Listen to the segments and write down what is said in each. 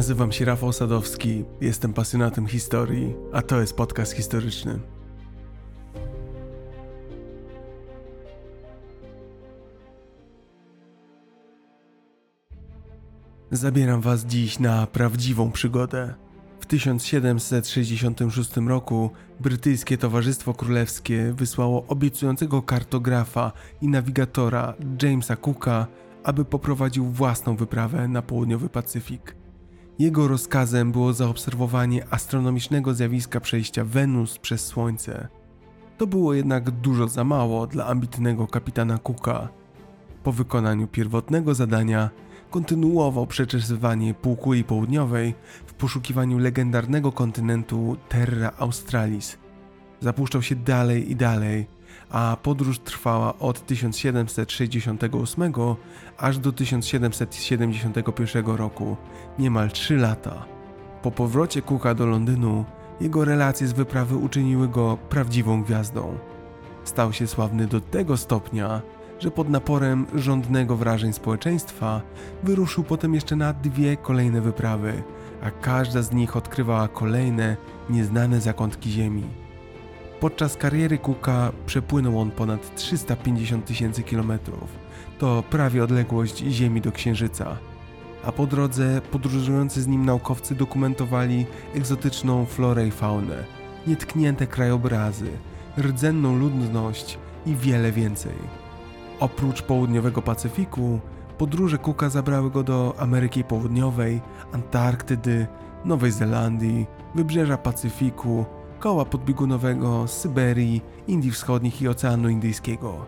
Nazywam się Rafał Sadowski, jestem pasjonatem historii, a to jest podcast historyczny. Zabieram Was dziś na prawdziwą przygodę. W 1766 roku brytyjskie Towarzystwo Królewskie wysłało obiecującego kartografa i nawigatora Jamesa Cooka, aby poprowadził własną wyprawę na południowy Pacyfik. Jego rozkazem było zaobserwowanie astronomicznego zjawiska przejścia Wenus przez Słońce. To było jednak dużo za mało dla ambitnego kapitana Cooka. Po wykonaniu pierwotnego zadania kontynuował przeczesywanie półkuli południowej w poszukiwaniu legendarnego kontynentu Terra Australis. Zapuszczał się dalej i dalej, a podróż trwała od 1768 aż do 1771 roku, niemal 3 lata. Po powrocie Cooka do Londynu, jego relacje z wyprawy uczyniły go prawdziwą gwiazdą. Stał się sławny do tego stopnia, że pod naporem rządnego wrażeń społeczeństwa wyruszył potem jeszcze na dwie kolejne wyprawy, a każda z nich odkrywała kolejne, nieznane zakątki Ziemi. Podczas kariery Cooka przepłynął on ponad 350 tysięcy kilometrów. To prawie odległość Ziemi do Księżyca. A po drodze podróżujący z nim naukowcy dokumentowali egzotyczną florę i faunę, nietknięte krajobrazy, rdzenną ludność i wiele więcej. Oprócz południowego Pacyfiku, podróże Cooka zabrały go do Ameryki Południowej, Antarktydy, Nowej Zelandii, wybrzeża Pacyfiku, koła podbiegunowego, Syberii, Indii Wschodnich i Oceanu Indyjskiego.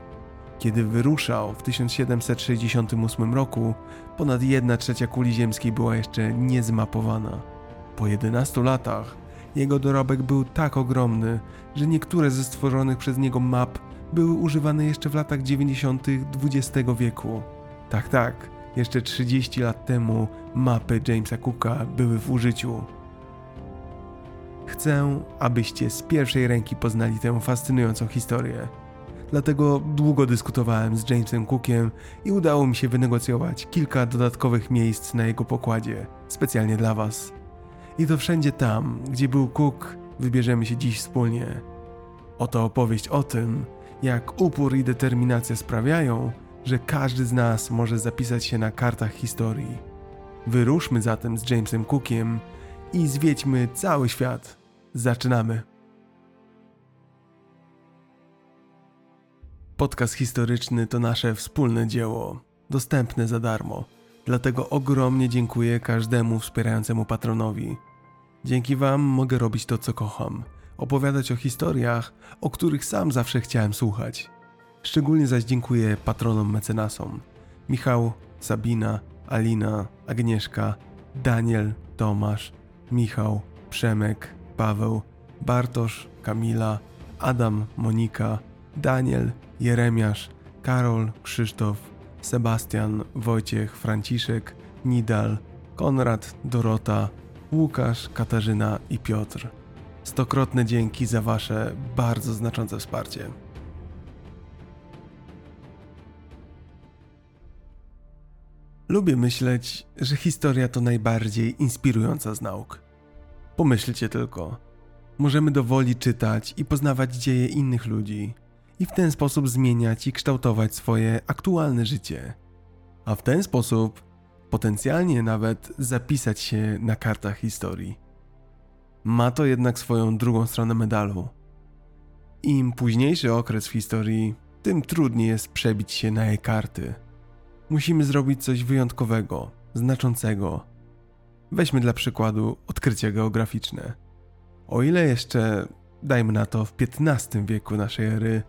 Kiedy wyruszał w 1768 roku, ponad 1 trzecia kuli ziemskiej była jeszcze niezmapowana. Po 11 latach jego dorobek był tak ogromny, że niektóre ze stworzonych przez niego map były używane jeszcze w latach 90. XX wieku. Tak, tak, jeszcze 30 lat temu mapy Jamesa Cooka były w użyciu. Chcę, abyście z pierwszej ręki poznali tę fascynującą historię. Dlatego długo dyskutowałem z Jamesem Cookiem i udało mi się wynegocjować kilka dodatkowych miejsc na jego pokładzie, specjalnie dla Was. I to wszędzie tam, gdzie był Cook, wybierzemy się dziś wspólnie. Oto opowieść o tym, jak upór i determinacja sprawiają, że każdy z nas może zapisać się na kartach historii. Wyruszmy zatem z Jamesem Cookiem i zwiedźmy cały świat. Zaczynamy. Podcast historyczny to nasze wspólne dzieło, dostępne za darmo. Dlatego ogromnie dziękuję każdemu wspierającemu patronowi. Dzięki Wam mogę robić to, co kocham opowiadać o historiach, o których sam zawsze chciałem słuchać. Szczególnie zaś dziękuję patronom mecenasom: Michał, Sabina, Alina, Agnieszka, Daniel, Tomasz, Michał, Przemek, Paweł, Bartosz, Kamila, Adam, Monika, Daniel, Jeremiasz, Karol, Krzysztof, Sebastian, Wojciech, Franciszek, Nidal, Konrad, Dorota, Łukasz, Katarzyna i Piotr. Stokrotne dzięki za Wasze bardzo znaczące wsparcie. Lubię myśleć, że historia to najbardziej inspirująca z nauk. Pomyślcie tylko. Możemy dowoli czytać i poznawać dzieje innych ludzi i w ten sposób zmieniać i kształtować swoje aktualne życie. A w ten sposób potencjalnie nawet zapisać się na kartach historii. Ma to jednak swoją drugą stronę medalu. Im późniejszy okres w historii, tym trudniej jest przebić się na jej karty. Musimy zrobić coś wyjątkowego, znaczącego. Weźmy dla przykładu odkrycia geograficzne. O ile jeszcze, dajmy na to, w XV wieku naszej ery,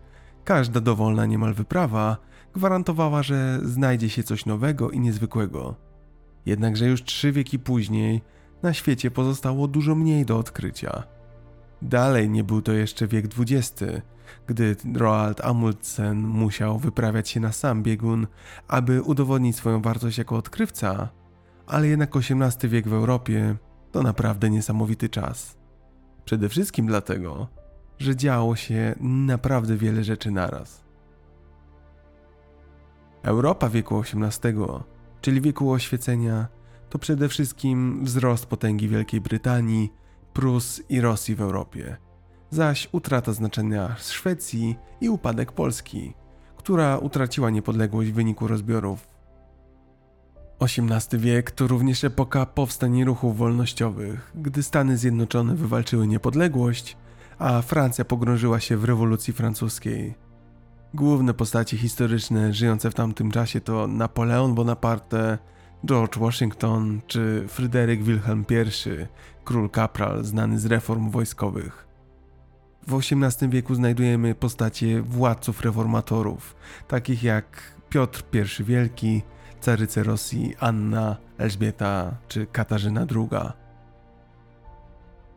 każda dowolna niemal wyprawa gwarantowała, że znajdzie się coś nowego i niezwykłego. Jednakże już trzy wieki później na świecie pozostało dużo mniej do odkrycia. Dalej nie był to jeszcze wiek XX, gdy Roald Amundsen musiał wyprawiać się na sam biegun, aby udowodnić swoją wartość jako odkrywca, ale jednak XVIII wiek w Europie to naprawdę niesamowity czas. Przede wszystkim dlatego, że działo się naprawdę wiele rzeczy naraz. Europa wieku XVIII, czyli wieku oświecenia, to przede wszystkim wzrost potęgi Wielkiej Brytanii, Prus i Rosji w Europie, zaś utrata znaczenia Szwecji i upadek Polski, która utraciła niepodległość w wyniku rozbiorów. XVIII wiek to również epoka powstań ruchów wolnościowych, gdy Stany Zjednoczone wywalczyły niepodległość, a Francja pogrążyła się w rewolucji francuskiej. Główne postacie historyczne żyjące w tamtym czasie to Napoleon Bonaparte, George Washington czy Fryderyk Wilhelm I, król kapral znany z reform wojskowych. W XVIII wieku znajdujemy postacie władców reformatorów, takich jak Piotr I Wielki, caryce Rosji Anna, Elżbieta czy Katarzyna II.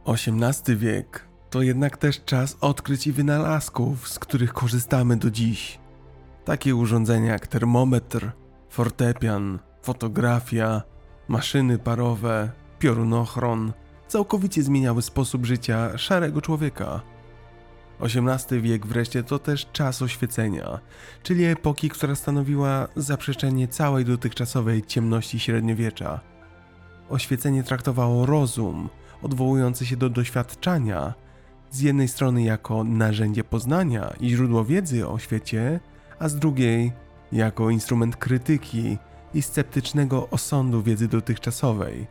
XVIII wiek to jednak też czas odkryć i wynalazków, z których korzystamy do dziś. Takie urządzenia jak termometr, fortepian, fotografia, maszyny parowe, piorunochron całkowicie zmieniały sposób życia szarego człowieka. XVIII wiek wreszcie to też czas oświecenia, czyli epoki, która stanowiła zaprzeczenie całej dotychczasowej ciemności średniowiecza. Oświecenie traktowało rozum, odwołujący się do doświadczania, z jednej strony jako narzędzie poznania i źródło wiedzy o świecie, a z drugiej jako instrument krytyki i sceptycznego osądu wiedzy dotychczasowej.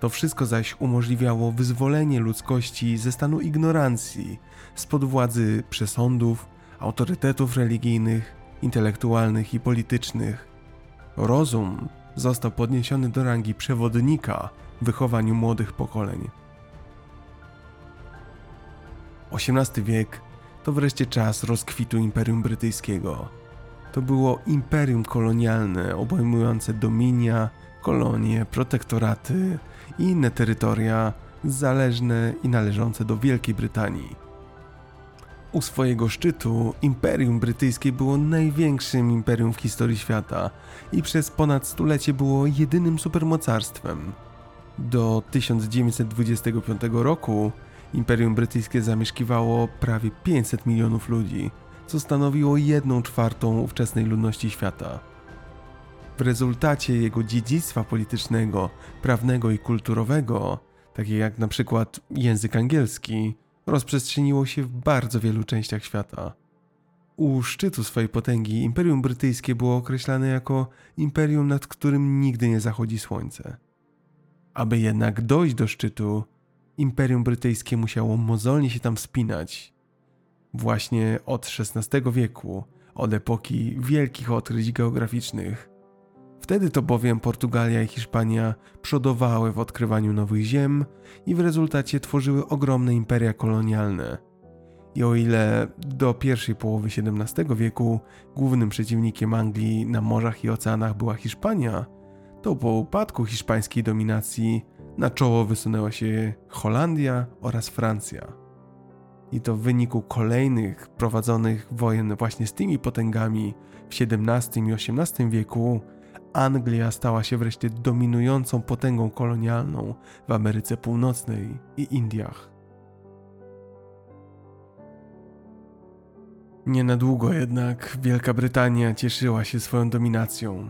To wszystko zaś umożliwiało wyzwolenie ludzkości ze stanu ignorancji, spod władzy przesądów, autorytetów religijnych, intelektualnych i politycznych. Rozum został podniesiony do rangi przewodnika w wychowaniu młodych pokoleń. XVIII wiek to wreszcie czas rozkwitu Imperium Brytyjskiego. To było imperium kolonialne obejmujące dominia, kolonie, protektoraty i inne terytoria zależne i należące do Wielkiej Brytanii. U swojego szczytu Imperium Brytyjskie było największym imperium w historii świata i przez ponad stulecie było jedynym supermocarstwem. Do 1925 roku Imperium Brytyjskie zamieszkiwało prawie 500 milionów ludzi, co stanowiło jedną czwartą ówczesnej ludności świata. W rezultacie jego dziedzictwa politycznego, prawnego i kulturowego, takie jak na przykład język angielski, rozprzestrzeniło się w bardzo wielu częściach świata. U szczytu swojej potęgi Imperium Brytyjskie było określane jako imperium, nad którym nigdy nie zachodzi słońce. Aby jednak dojść do szczytu, Imperium Brytyjskie musiało mozolnie się tam wspinać. Właśnie od XVI wieku, od epoki wielkich odkryć geograficznych. Wtedy to bowiem Portugalia i Hiszpania przodowały w odkrywaniu nowych ziem i w rezultacie tworzyły ogromne imperia kolonialne. I o ile do pierwszej połowy XVII wieku głównym przeciwnikiem Anglii na morzach i oceanach była Hiszpania, to po upadku hiszpańskiej dominacji na czoło wysunęła się Holandia oraz Francja. I to w wyniku kolejnych prowadzonych wojen właśnie z tymi potęgami w XVII i XVIII wieku Anglia stała się wreszcie dominującą potęgą kolonialną w Ameryce Północnej i Indiach. Nie na długo jednak Wielka Brytania cieszyła się swoją dominacją.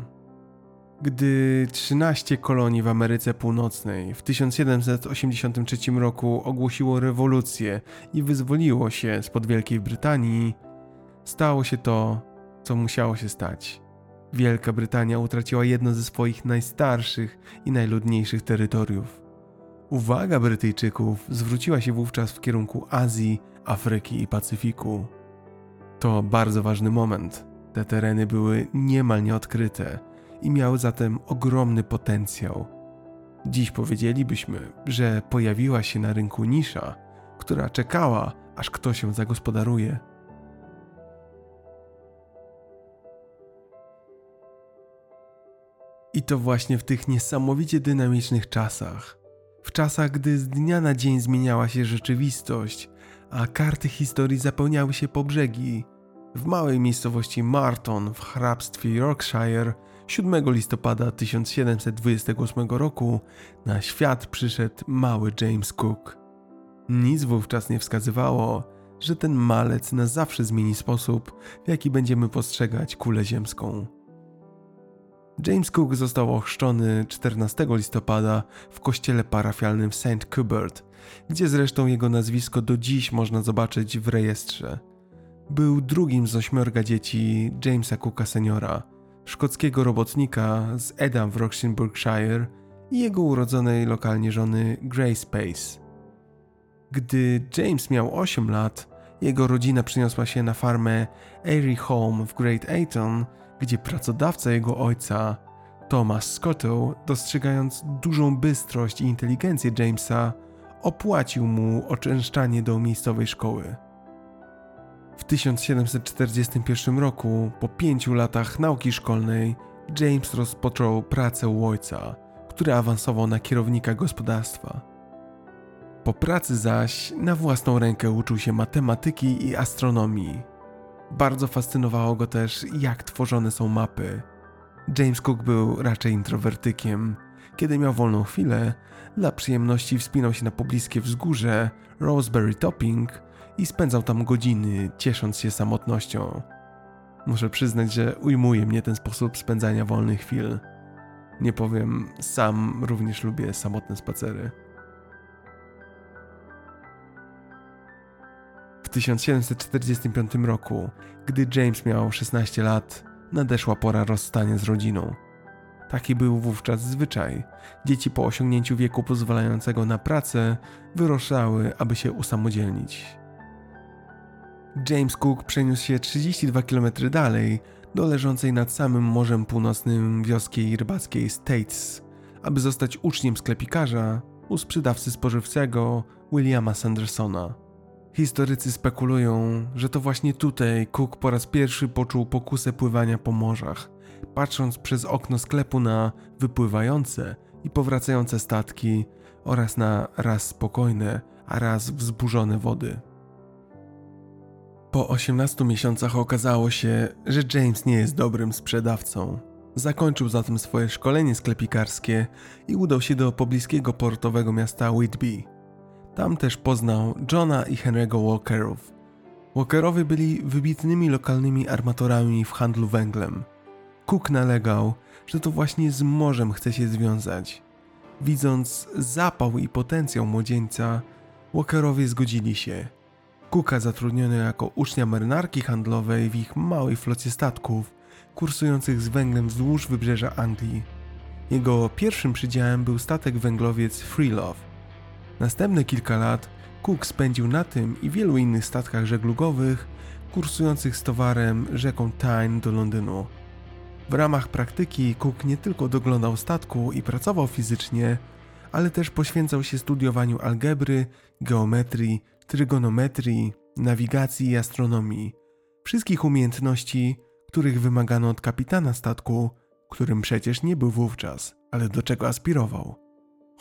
Gdy 13 kolonii w Ameryce Północnej w 1783 roku ogłosiło rewolucję i wyzwoliło się spod Wielkiej Brytanii, stało się to, co musiało się stać. Wielka Brytania utraciła jedno ze swoich najstarszych i najludniejszych terytoriów. Uwaga Brytyjczyków zwróciła się wówczas w kierunku Azji, Afryki i Pacyfiku. To bardzo ważny moment. Te tereny były niemal nieodkryte i miały zatem ogromny potencjał. Dziś powiedzielibyśmy, że pojawiła się na rynku nisza, która czekała, aż ktoś ją zagospodaruje. I to właśnie w tych niesamowicie dynamicznych czasach, w czasach, gdy z dnia na dzień zmieniała się rzeczywistość, a karty historii zapełniały się po brzegi, w małej miejscowości Marton w hrabstwie Yorkshire 7 listopada 1728 roku na świat przyszedł mały James Cook. Nic wówczas nie wskazywało, że ten malec na zawsze zmieni sposób, w jaki będziemy postrzegać kulę ziemską. James Cook został ochrzczony 14 listopada w kościele parafialnym St. Cuthbert, gdzie zresztą jego nazwisko do dziś można zobaczyć w rejestrze. Był drugim z ośmiorga dzieci Jamesa Cooka seniora, szkockiego robotnika z Edam w Roxburghshire i jego urodzonej lokalnie żony Grace Pace. Gdy James miał 8 lat, jego rodzina przeniosła się na farmę Airy Home w Great Ayton, gdzie pracodawca jego ojca, Thomas Scotto, dostrzegając dużą bystrość i inteligencję Jamesa, opłacił mu oczęszczanie do miejscowej szkoły. W 1741 roku, po pięciu latach nauki szkolnej, James rozpoczął pracę u ojca, który awansował na kierownika gospodarstwa. Po pracy zaś na własną rękę uczył się matematyki i astronomii. Bardzo fascynowało go też, jak tworzone są mapy. James Cook był raczej introwertykiem. Kiedy miał wolną chwilę, dla przyjemności wspinał się na pobliskie wzgórze Roseberry Topping i spędzał tam godziny, ciesząc się samotnością. Muszę przyznać, że ujmuje mnie ten sposób spędzania wolnych chwil. Nie powiem, sam również lubię samotne spacery. 1745 roku, gdy James miał 16 lat, nadeszła pora rozstania z rodziną. Taki był wówczas zwyczaj. Dzieci po osiągnięciu wieku pozwalającego na pracę wyruszały, aby się usamodzielnić. James Cook przeniósł się 32 km dalej, do leżącej nad samym Morzem Północnym wioski rybackiej States, aby zostać uczniem sklepikarza u sprzedawcy spożywczego Williama Sandersona. Historycy spekulują, że to właśnie tutaj Cook po raz pierwszy poczuł pokusę pływania po morzach, patrząc przez okno sklepu na wypływające i powracające statki oraz na raz spokojne, a raz wzburzone wody. Po 18 miesiącach okazało się, że James nie jest dobrym sprzedawcą. Zakończył zatem swoje szkolenie sklepikarskie i udał się do pobliskiego portowego miasta Whitby. Tam też poznał Johna i Henry'ego Walkerów. Walkerowie byli wybitnymi lokalnymi armatorami w handlu węglem. Cook nalegał, że to właśnie z morzem chce się związać. Widząc zapał i potencjał młodzieńca, Walkerowie zgodzili się – Kuka zatrudniony jako ucznia marynarki handlowej w ich małej flocie statków kursujących z węglem wzdłuż wybrzeża Anglii. Jego pierwszym przydziałem był statek węglowiec Freelove. Następne kilka lat Cook spędził na tym i wielu innych statkach żeglugowych kursujących z towarem rzeką Tyne do Londynu. W ramach praktyki Cook nie tylko doglądał statku i pracował fizycznie, ale też poświęcał się studiowaniu algebry, geometrii, trygonometrii, nawigacji i astronomii. Wszystkich umiejętności, których wymagano od kapitana statku, którym przecież nie był wówczas, ale do czego aspirował.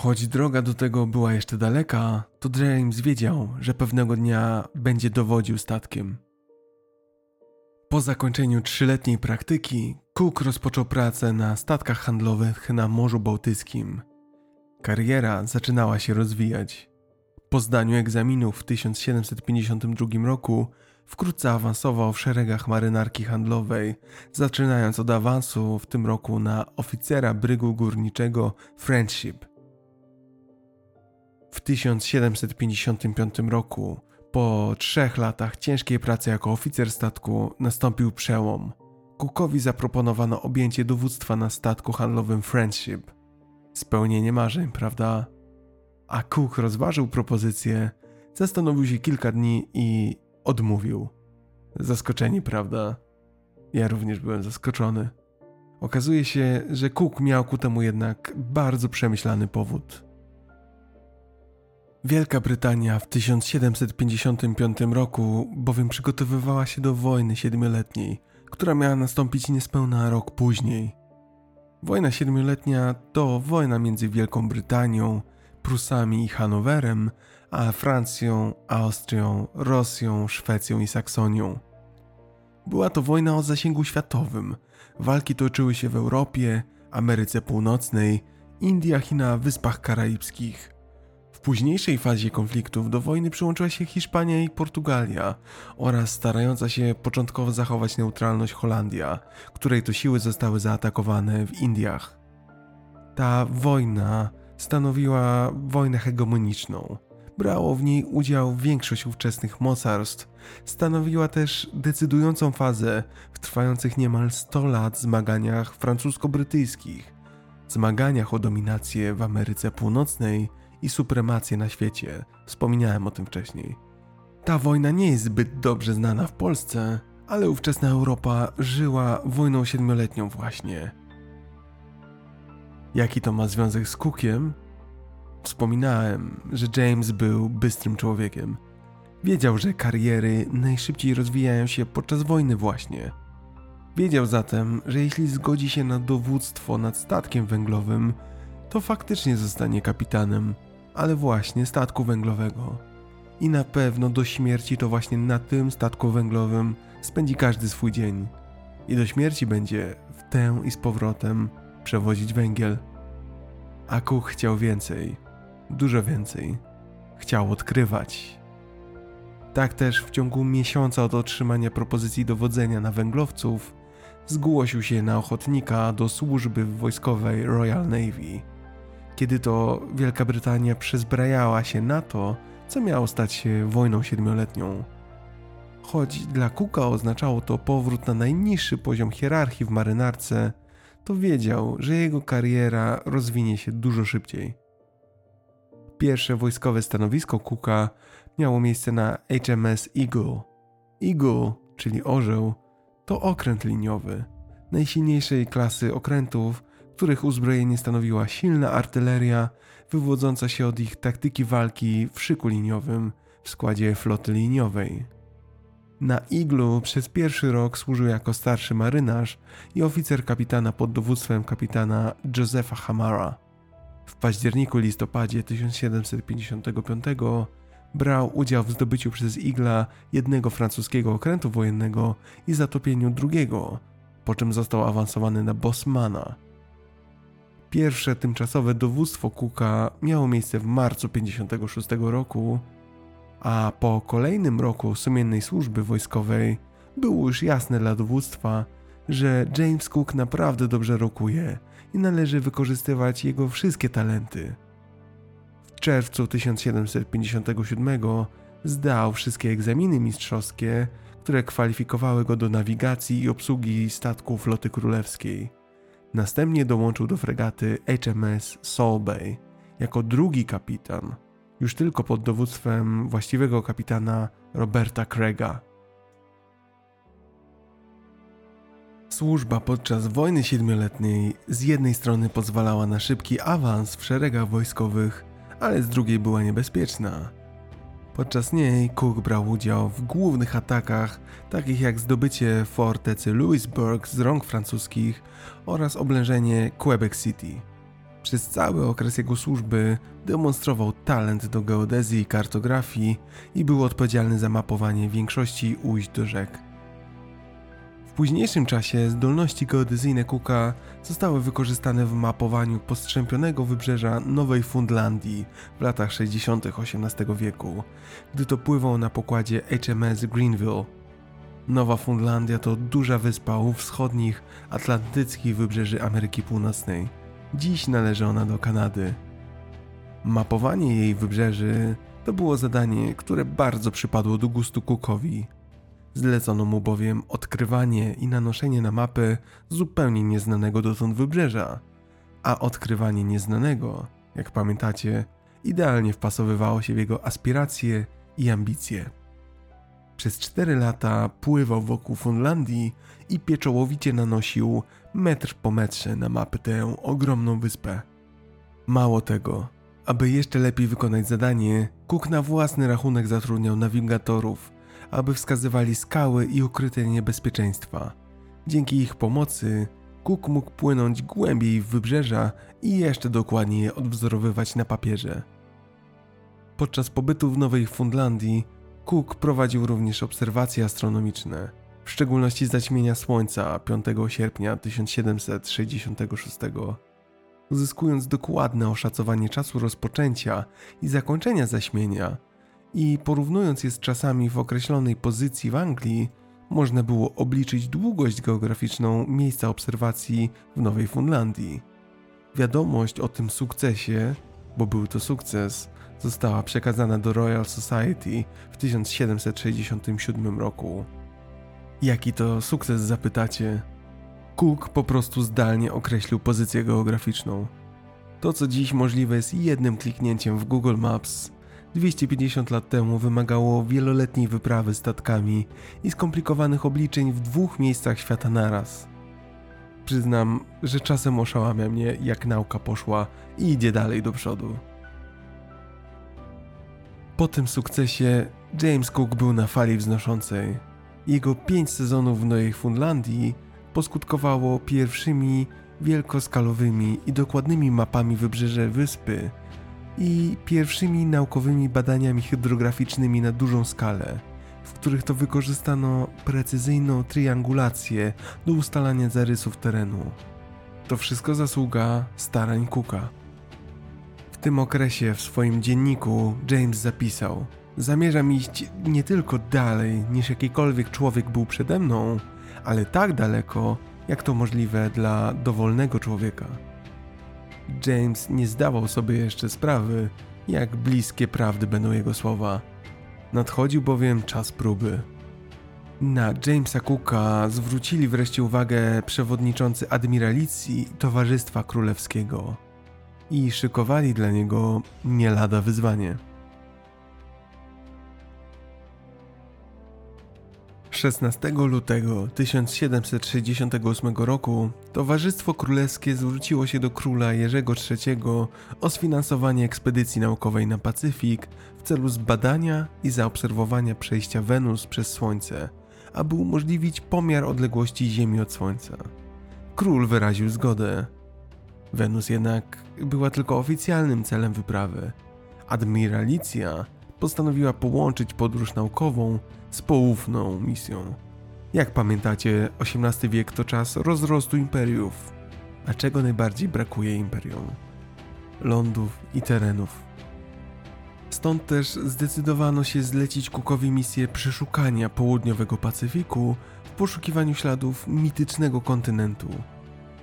Choć droga do tego była jeszcze daleka, to James wiedział, że pewnego dnia będzie dowodził statkiem. Po zakończeniu trzyletniej praktyki, Cook rozpoczął pracę na statkach handlowych na Morzu Bałtyckim. Kariera zaczynała się rozwijać. Po zdaniu egzaminów w 1752 roku wkrótce awansował w szeregach marynarki handlowej, zaczynając od awansu w tym roku na oficera brygu górniczego Friendship. W 1755 roku, po trzech latach ciężkiej pracy jako oficer statku, nastąpił przełom. Cookowi zaproponowano objęcie dowództwa na statku handlowym Friendship – Spełnienie marzeń, prawda? A Cook rozważył propozycję, zastanowił się kilka dni i odmówił. Zaskoczeni, prawda? Ja również byłem zaskoczony. Okazuje się, że Cook miał ku temu jednak bardzo przemyślany powód. Wielka Brytania w 1755 roku bowiem przygotowywała się do wojny siedmioletniej, która miała nastąpić niespełna rok później. Wojna siedmioletnia to wojna między Wielką Brytanią, Prusami i Hanowerem, a Francją, Austrią, Rosją, Szwecją i Saksonią. Była to wojna o zasięgu światowym. Walki toczyły się w Europie, Ameryce Północnej, Indiach i na Wyspach Karaibskich. W późniejszej fazie konfliktów do wojny przyłączyła się Hiszpania i Portugalia oraz starająca się początkowo zachować neutralność Holandia, której to siły zostały zaatakowane w Indiach. Ta wojna stanowiła wojnę hegemoniczną. Brało w niej udział większość ówczesnych mocarstw. Stanowiła też decydującą fazę w trwających niemal 100 lat zmaganiach francusko-brytyjskich, zmaganiach o dominację w Ameryce Północnej i supremację na świecie. Wspominałem o tym wcześniej. Ta wojna nie jest zbyt dobrze znana w Polsce, ale ówczesna Europa żyła wojną siedmioletnią właśnie. Jaki to ma związek z Cookiem? Wspominałem, że James był bystrym człowiekiem. Wiedział, że kariery najszybciej rozwijają się podczas wojny właśnie. Wiedział zatem, że jeśli zgodzi się na dowództwo nad statkiem węglowym, to faktycznie zostanie kapitanem, ale właśnie statku węglowego. I na pewno do śmierci to właśnie na tym statku węglowym spędzi każdy swój dzień. I do śmierci będzie w tę i z powrotem przewozić węgiel. A Cook chciał więcej, dużo więcej. Chciał odkrywać. Tak też w ciągu miesiąca od otrzymania propozycji dowodzenia na węglowców zgłosił się na ochotnika do służby wojskowej Royal Navy. Kiedy to Wielka Brytania przezbrajała się na to, co miało stać się wojną siedmioletnią. Choć dla Cooka oznaczało to powrót na najniższy poziom hierarchii w marynarce, to wiedział, że jego kariera rozwinie się dużo szybciej. Pierwsze wojskowe stanowisko Cooka miało miejsce na HMS Eagle. Eagle, czyli orzeł, to okręt liniowy, najsilniejszej klasy okrętów, których uzbrojenie stanowiła silna artyleria wywodząca się od ich taktyki walki w szyku liniowym w składzie floty liniowej. Na Iglu przez pierwszy rok służył jako starszy marynarz i oficer kapitana pod dowództwem kapitana Josepha Hamara. W październiku-listopadzie 1755 brał udział w zdobyciu przez Igla jednego francuskiego okrętu wojennego i zatopieniu drugiego, po czym został awansowany na Bosmana. Pierwsze tymczasowe dowództwo Cooka miało miejsce w marcu 56 roku, a po kolejnym roku sumiennej służby wojskowej było już jasne dla dowództwa, że James Cook naprawdę dobrze rokuje i należy wykorzystywać jego wszystkie talenty. W czerwcu 1757 zdał wszystkie egzaminy mistrzowskie, które kwalifikowały go do nawigacji i obsługi statku floty królewskiej. Następnie dołączył do fregaty HMS Solbay jako drugi kapitan, już tylko pod dowództwem właściwego kapitana Roberta Craiga. Służba podczas wojny siedmioletniej z jednej strony pozwalała na szybki awans w szeregach wojskowych, ale z drugiej była niebezpieczna. Podczas niej Cook brał udział w głównych atakach, takich jak zdobycie fortecy Louisburg z rąk francuskich oraz oblężenie Quebec City. Przez cały okres jego służby demonstrował talent do geodezji i kartografii i był odpowiedzialny za mapowanie większości ujść do rzek. Późniejszym czasie zdolności geodezyjne Cooka zostały wykorzystane w mapowaniu postrzępionego wybrzeża Nowej Fundlandii w latach 60. XVIII wieku, gdy to pływał na pokładzie HMS Greenville. Nowa Fundlandia to duża wyspa u wschodnich, atlantyckich wybrzeży Ameryki Północnej. Dziś należy ona do Kanady. Mapowanie jej wybrzeży to było zadanie, które bardzo przypadło do gustu Cookowi. Zlecono mu bowiem odkrywanie i nanoszenie na mapy zupełnie nieznanego dotąd wybrzeża, a odkrywanie nieznanego, jak pamiętacie, idealnie wpasowywało się w jego aspiracje i ambicje. Przez cztery lata pływał wokół Funlandii i pieczołowicie nanosił metr po metrze na mapy tę ogromną wyspę. Mało tego, aby jeszcze lepiej wykonać zadanie, Cook na własny rachunek zatrudniał nawigatorów – aby wskazywali skały i ukryte niebezpieczeństwa. Dzięki ich pomocy Cook mógł płynąć głębiej w wybrzeża i jeszcze dokładniej je odwzorowywać na papierze. Podczas pobytu w Nowej Fundlandii Cook prowadził również obserwacje astronomiczne, w szczególności zaćmienia Słońca 5 sierpnia 1766. uzyskując dokładne oszacowanie czasu rozpoczęcia i zakończenia zaśmienia i porównując je z czasami w określonej pozycji w Anglii, można było obliczyć długość geograficzną miejsca obserwacji w Nowej Fundlandii. Wiadomość o tym sukcesie, bo był to sukces, została przekazana do Royal Society w 1767 roku. Jaki to sukces zapytacie? Cook po prostu zdalnie określił pozycję geograficzną. To, co dziś możliwe jest jednym kliknięciem w Google Maps, 250 lat temu wymagało wieloletniej wyprawy statkami i skomplikowanych obliczeń w dwóch miejscach świata naraz. Przyznam, że czasem oszałamia mnie, jak nauka poszła i idzie dalej do przodu. Po tym sukcesie James Cook był na fali wznoszącej. Jego pięć sezonów w Nowej Fundlandii poskutkowało pierwszymi wielkoskalowymi i dokładnymi mapami wybrzeża wyspy i pierwszymi naukowymi badaniami hydrograficznymi na dużą skalę, w których to wykorzystano precyzyjną triangulację do ustalania zarysów terenu. To wszystko zasługa starań Cooka. W tym okresie w swoim dzienniku James zapisał: Zamierzam iść nie tylko dalej niż jakikolwiek człowiek był przede mną, ale tak daleko, jak to możliwe dla dowolnego człowieka. James nie zdawał sobie jeszcze sprawy, jak bliskie prawdy będą jego słowa. Nadchodził bowiem czas próby. Na Jamesa Cooka zwrócili wreszcie uwagę przewodniczący admiralicji Towarzystwa Królewskiego i szykowali dla niego nie lada wyzwanie. 16 lutego 1768 roku Towarzystwo Królewskie zwróciło się do króla Jerzego III o sfinansowanie ekspedycji naukowej na Pacyfik w celu zbadania i zaobserwowania przejścia Wenus przez Słońce, aby umożliwić pomiar odległości Ziemi od Słońca. Król wyraził zgodę. Wenus jednak była tylko oficjalnym celem wyprawy. Admiralicja postanowiła połączyć podróż naukową z poufną misją. Jak pamiętacie, XVIII wiek to czas rozrostu imperiów. A czego najbardziej brakuje imperium? Lądów i terenów. Stąd też zdecydowano się zlecić Cookowi misję przeszukania południowego Pacyfiku w poszukiwaniu śladów mitycznego kontynentu.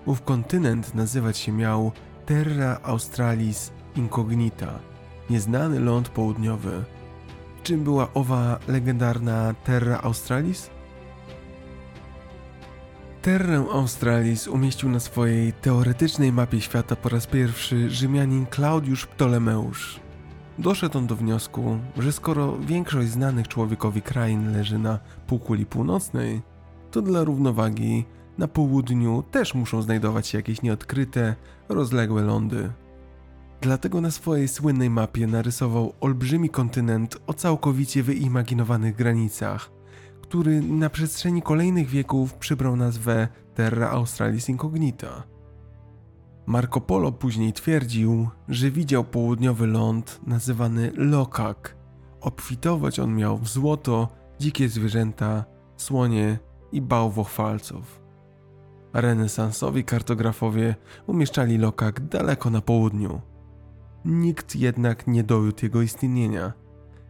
Ów kontynent nazywać się miał Terra Australis Incognita, nieznany ląd południowy. Czym była owa legendarna Terra Australis? Terrę Australis umieścił na swojej teoretycznej mapie świata po raz pierwszy Rzymianin Claudiusz Ptolemeusz. Doszedł on do wniosku, że skoro większość znanych człowiekowi krain leży na półkuli północnej, to dla równowagi na południu też muszą znajdować się jakieś nieodkryte, rozległe lądy. Dlatego na swojej słynnej mapie narysował olbrzymi kontynent o całkowicie wyimaginowanych granicach, który na przestrzeni kolejnych wieków przybrał nazwę Terra Australis Incognita. Marco Polo później twierdził, że widział południowy ląd nazywany Lokak. Obfitować on miał w złoto, dzikie zwierzęta, słonie i bałwochwalców. Renesansowi kartografowie umieszczali Lokak daleko na południu. Nikt jednak nie dowiódł jego istnienia.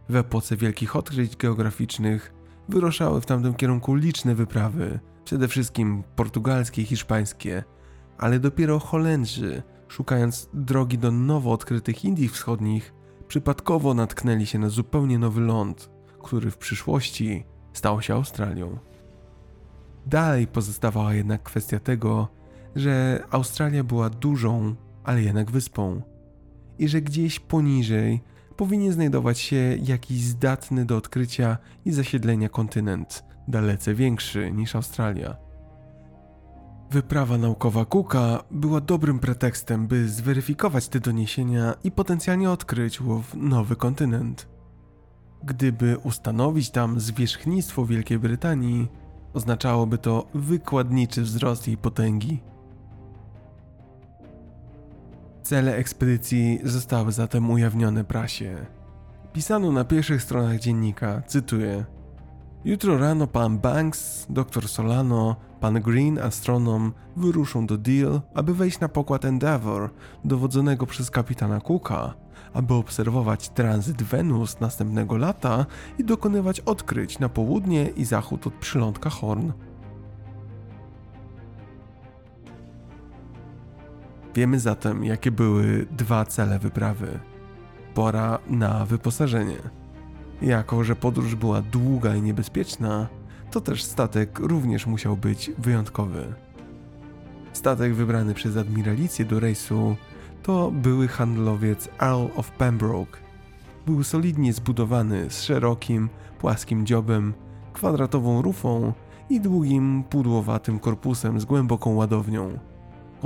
W epoce wielkich odkryć geograficznych wyruszały w tamtym kierunku liczne wyprawy, przede wszystkim portugalskie i hiszpańskie, ale dopiero Holendrzy, szukając drogi do nowo odkrytych Indii Wschodnich, przypadkowo natknęli się na zupełnie nowy ląd, który w przyszłości stał się Australią. Dalej pozostawała jednak kwestia tego, że Australia była dużą, ale jednak wyspą i że gdzieś poniżej powinien znajdować się jakiś zdatny do odkrycia i zasiedlenia kontynent, dalece większy niż Australia. Wyprawa naukowa Cooka była dobrym pretekstem, by zweryfikować te doniesienia i potencjalnie odkryć ów nowy kontynent. Gdyby ustanowić tam zwierzchnictwo Wielkiej Brytanii, oznaczałoby to wykładniczy wzrost jej potęgi. Cele ekspedycji zostały zatem ujawnione prasie. Pisano na pierwszych stronach dziennika, cytuję: Jutro rano pan Banks, dr Solano, Pan Green, astronom, wyruszą do Deal, aby wejść na pokład Endeavour, dowodzonego przez kapitana Cooka, aby obserwować tranzyt Wenus następnego lata i dokonywać odkryć na południe i zachód od przylądka Horn. Wiemy zatem, jakie były dwa cele wyprawy. Pora na wyposażenie. Jako, że podróż była długa i niebezpieczna, to też statek również musiał być wyjątkowy. Statek wybrany przez admiralicję do rejsu to były handlowiec Earl of Pembroke. Był solidnie zbudowany z szerokim, płaskim dziobem, kwadratową rufą i długim, pudłowatym korpusem z głęboką ładownią.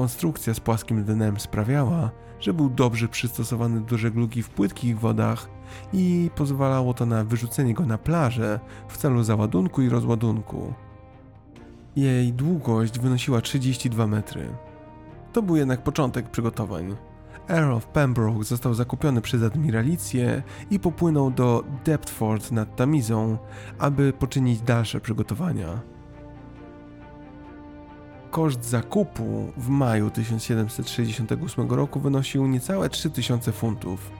Konstrukcja z płaskim dnem sprawiała, że był dobrze przystosowany do żeglugi w płytkich wodach i pozwalało to na wyrzucenie go na plażę w celu załadunku i rozładunku. Jej długość wynosiła 32 metry. To był jednak początek przygotowań. Earl of Pembroke został zakupiony przez admiralicję i popłynął do Deptford nad Tamizą, aby poczynić dalsze przygotowania. Koszt zakupu w maju 1768 roku wynosił niecałe 3000 funtów.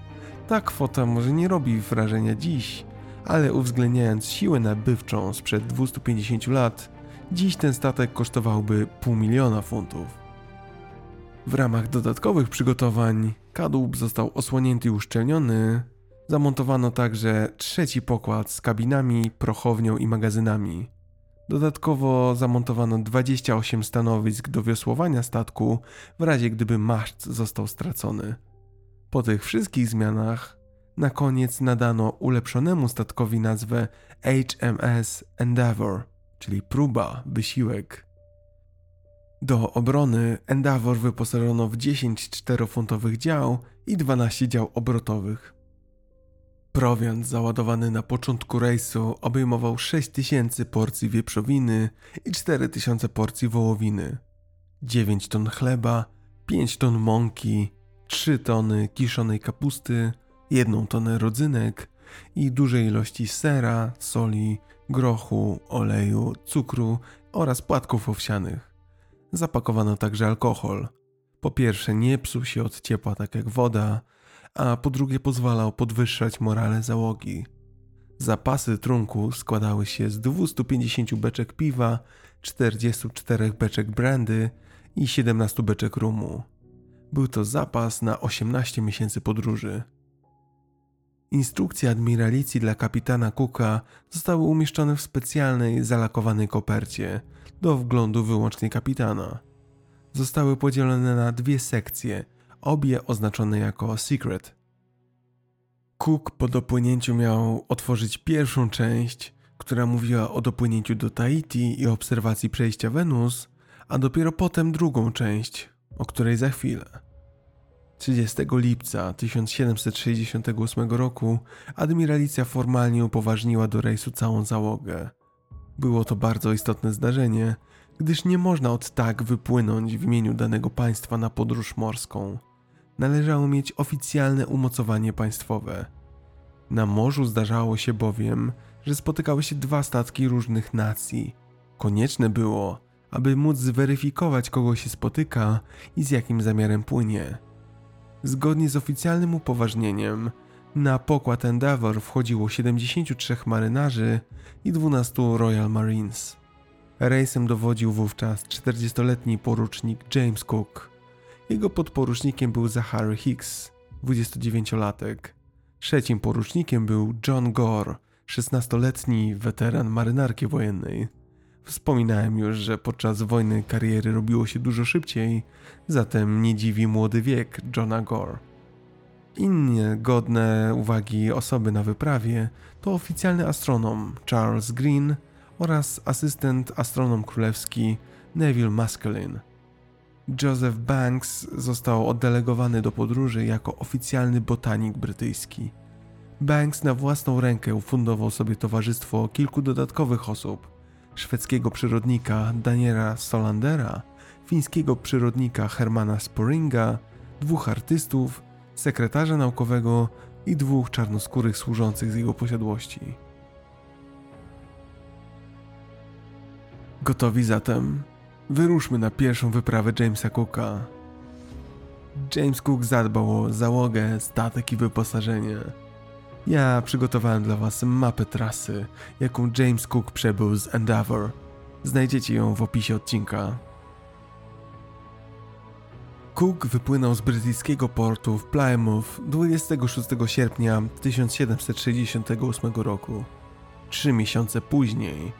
Ta kwota może nie robi wrażenia dziś, ale uwzględniając siłę nabywczą sprzed 250 lat, dziś ten statek kosztowałby pół miliona funtów. W ramach dodatkowych przygotowań kadłub został osłonięty i uszczelniony. Zamontowano także trzeci pokład z kabinami, prochownią i magazynami. Dodatkowo zamontowano 28 stanowisk do wiosłowania statku w razie gdyby maszt został stracony. Po tych wszystkich zmianach na koniec nadano ulepszonemu statkowi nazwę HMS Endeavour, czyli próba, wysiłek. Do obrony Endeavour wyposażono w 10 czterofuntowych dział i 12 dział obrotowych. Prowiant załadowany na początku rejsu obejmował 6000 porcji wieprzowiny i 4000 porcji wołowiny, 9 ton chleba, 5 ton mąki, 3 tony kiszonej kapusty, 1 tonę rodzynek i duże ilości sera, soli, grochu, oleju, cukru oraz płatków owsianych. Zapakowano także alkohol. Po pierwsze, nie psuł się od ciepła tak jak woda, a po drugie pozwalał podwyższać morale załogi. Zapasy trunku składały się z 250 beczek piwa, 44 beczek brandy i 17 beczek rumu. Był to zapas na 18 miesięcy podróży. Instrukcje admiralicji dla kapitana Cooka zostały umieszczone w specjalnej, zalakowanej kopercie, do wglądu wyłącznie kapitana. Zostały podzielone na dwie sekcje, obie oznaczone jako Secret. Cook po dopłynięciu miał otworzyć pierwszą część, która mówiła o dopłynięciu do Tahiti i obserwacji przejścia Wenus, a dopiero potem drugą część, o której za chwilę. 30 lipca 1768 roku admiralicja formalnie upoważniła do rejsu całą załogę. Było to bardzo istotne zdarzenie, gdyż nie można od tak wypłynąć w imieniu danego państwa na podróż morską należało mieć oficjalne umocowanie państwowe. Na morzu zdarzało się bowiem, że spotykały się dwa statki różnych nacji. Konieczne było, aby móc zweryfikować, kogo się spotyka i z jakim zamiarem płynie. Zgodnie z oficjalnym upoważnieniem, na pokład Endeavour wchodziło 73 marynarzy i 12 Royal Marines. Rejsem dowodził wówczas 40-letni porucznik James Cook. Jego podporucznikiem był Zachary Hicks, 29-latek. Trzecim porucznikiem był John Gore, 16-letni weteran marynarki wojennej. Wspominałem już, że podczas wojny kariery robiło się dużo szybciej, zatem nie dziwi młody wiek Johna Gore. Inne godne uwagi osoby na wyprawie to oficjalny astronom Charles Green oraz asystent astronom królewski Neville Maskelyne. Joseph Banks został oddelegowany do podróży jako oficjalny botanik brytyjski. Banks na własną rękę ufundował sobie towarzystwo kilku dodatkowych osób: szwedzkiego przyrodnika Daniela Solandera, fińskiego przyrodnika Hermana Sporinga, dwóch artystów, sekretarza naukowego i dwóch czarnoskórych służących z jego posiadłości. Gotowi zatem? Wyruszmy na pierwszą wyprawę Jamesa Cooka. James Cook zadbał o załogę, statek i wyposażenie. Ja przygotowałem dla Was mapę trasy, jaką James Cook przebył z Endeavour. Znajdziecie ją w opisie odcinka. Cook wypłynął z brytyjskiego portu w Plymouth 26 sierpnia 1768 roku. Trzy miesiące później,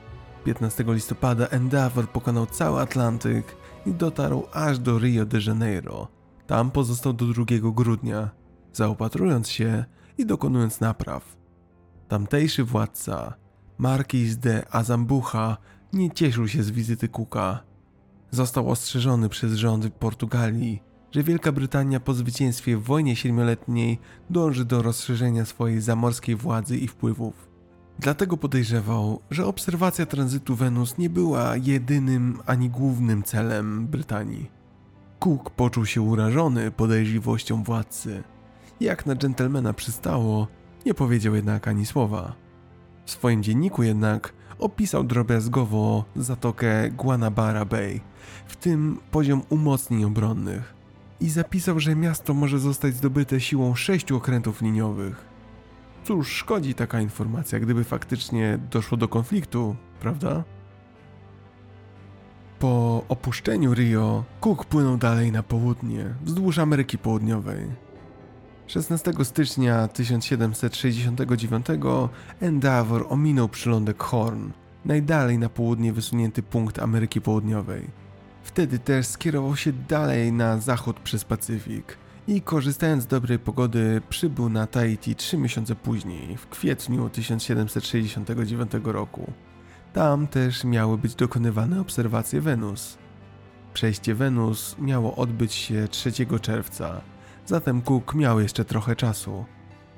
15 listopada, Endeavour pokonał cały Atlantyk i dotarł aż do Rio de Janeiro. Tam pozostał do 2 grudnia, zaopatrując się i dokonując napraw. Tamtejszy władca, Marquis de Azambucha, nie cieszył się z wizyty Cooka. Został ostrzeżony przez rząd Portugalii, że Wielka Brytania po zwycięstwie w wojnie siedmioletniej dąży do rozszerzenia swojej zamorskiej władzy i wpływów. Dlatego podejrzewał, że obserwacja tranzytu Wenus nie była jedynym ani głównym celem Brytanii. Cook poczuł się urażony podejrzliwością władcy. Jak na dżentelmena przystało, nie powiedział jednak ani słowa. W swoim dzienniku jednak opisał drobiazgowo zatokę Guanabara Bay, w tym poziom umocnień obronnych i zapisał, że miasto może zostać zdobyte siłą sześciu okrętów liniowych. Cóż, szkodzi taka informacja, gdyby faktycznie doszło do konfliktu, prawda? Po opuszczeniu Rio, Cook płynął dalej na południe, wzdłuż Ameryki Południowej. 16 stycznia 1769 Endeavour ominął przylądek Horn, najdalej na południe wysunięty punkt Ameryki Południowej. Wtedy też skierował się dalej na zachód przez Pacyfik i korzystając z dobrej pogody przybył na Tahiti trzy miesiące później, w kwietniu 1769 roku. Tam też miały być dokonywane obserwacje Wenus. Przejście Wenus miało odbyć się 3 czerwca, zatem Cook miał jeszcze trochę czasu.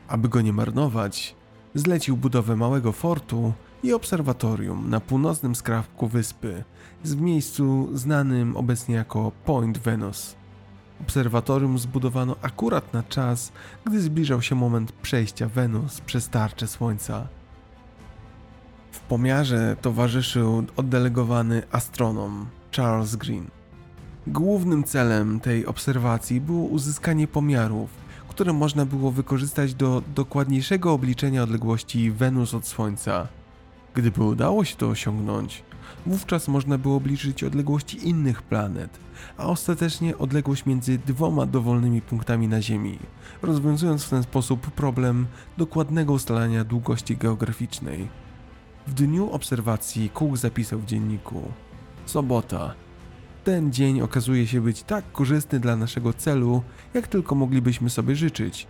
Aby go nie marnować, zlecił budowę małego fortu i obserwatorium na północnym skrawku wyspy, w miejscu znanym obecnie jako Point Venus. Obserwatorium zbudowano akurat na czas, gdy zbliżał się moment przejścia Wenus przez tarczę Słońca. W pomiarze towarzyszył oddelegowany astronom Charles Green. Głównym celem tej obserwacji było uzyskanie pomiarów, które można było wykorzystać do dokładniejszego obliczenia odległości Wenus od Słońca. Gdyby udało się to osiągnąć, wówczas można było obliczyć odległości innych planet, a ostatecznie odległość między dwoma dowolnymi punktami na Ziemi, rozwiązując w ten sposób problem dokładnego ustalania długości geograficznej. W dniu obserwacji Cook zapisał w dzienniku: Sobota. Ten dzień okazuje się być tak korzystny dla naszego celu, jak tylko moglibyśmy sobie życzyć.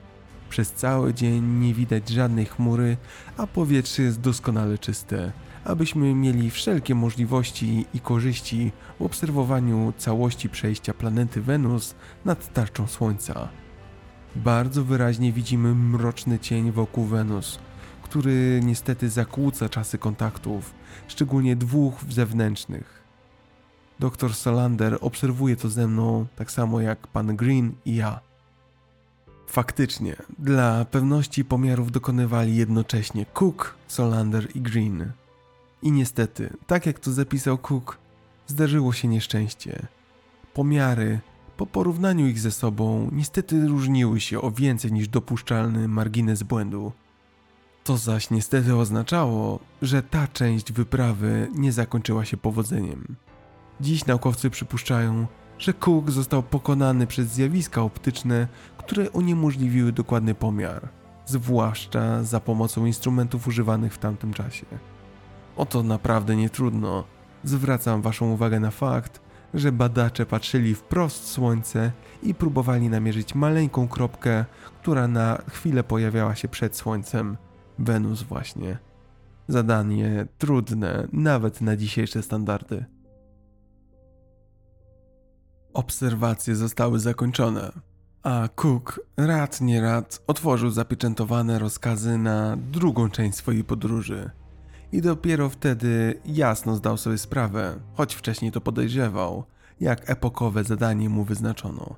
Przez cały dzień nie widać żadnej chmury, a powietrze jest doskonale czyste, abyśmy mieli wszelkie możliwości i korzyści w obserwowaniu całości przejścia planety Wenus nad tarczą Słońca. Bardzo wyraźnie widzimy mroczny cień wokół Wenus, który niestety zakłóca czasy kontaktów, szczególnie dwóch zewnętrznych. Doktor Solander obserwuje to ze mną tak samo jak pan Green i ja. Faktycznie, dla pewności pomiarów dokonywali jednocześnie Cook, Solander i Green. I niestety, tak jak to zapisał Cook, zdarzyło się nieszczęście. Pomiary, po porównaniu ich ze sobą, niestety różniły się o więcej niż dopuszczalny margines błędu. To zaś niestety oznaczało, że ta część wyprawy nie zakończyła się powodzeniem. Dziś naukowcy przypuszczają, że Cook został pokonany przez zjawiska optyczne, które uniemożliwiły dokładny pomiar, zwłaszcza za pomocą instrumentów używanych w tamtym czasie. Oto naprawdę nie trudno. Zwracam Waszą uwagę na fakt, że badacze patrzyli wprost słońce i próbowali namierzyć maleńką kropkę, która na chwilę pojawiała się przed słońcem. Wenus właśnie. Zadanie trudne, nawet na dzisiejsze standardy. Obserwacje zostały zakończone, a Cook rad nie rad otworzył zapieczętowane rozkazy na drugą część swojej podróży. I dopiero wtedy jasno zdał sobie sprawę, choć wcześniej to podejrzewał, jak epokowe zadanie mu wyznaczono.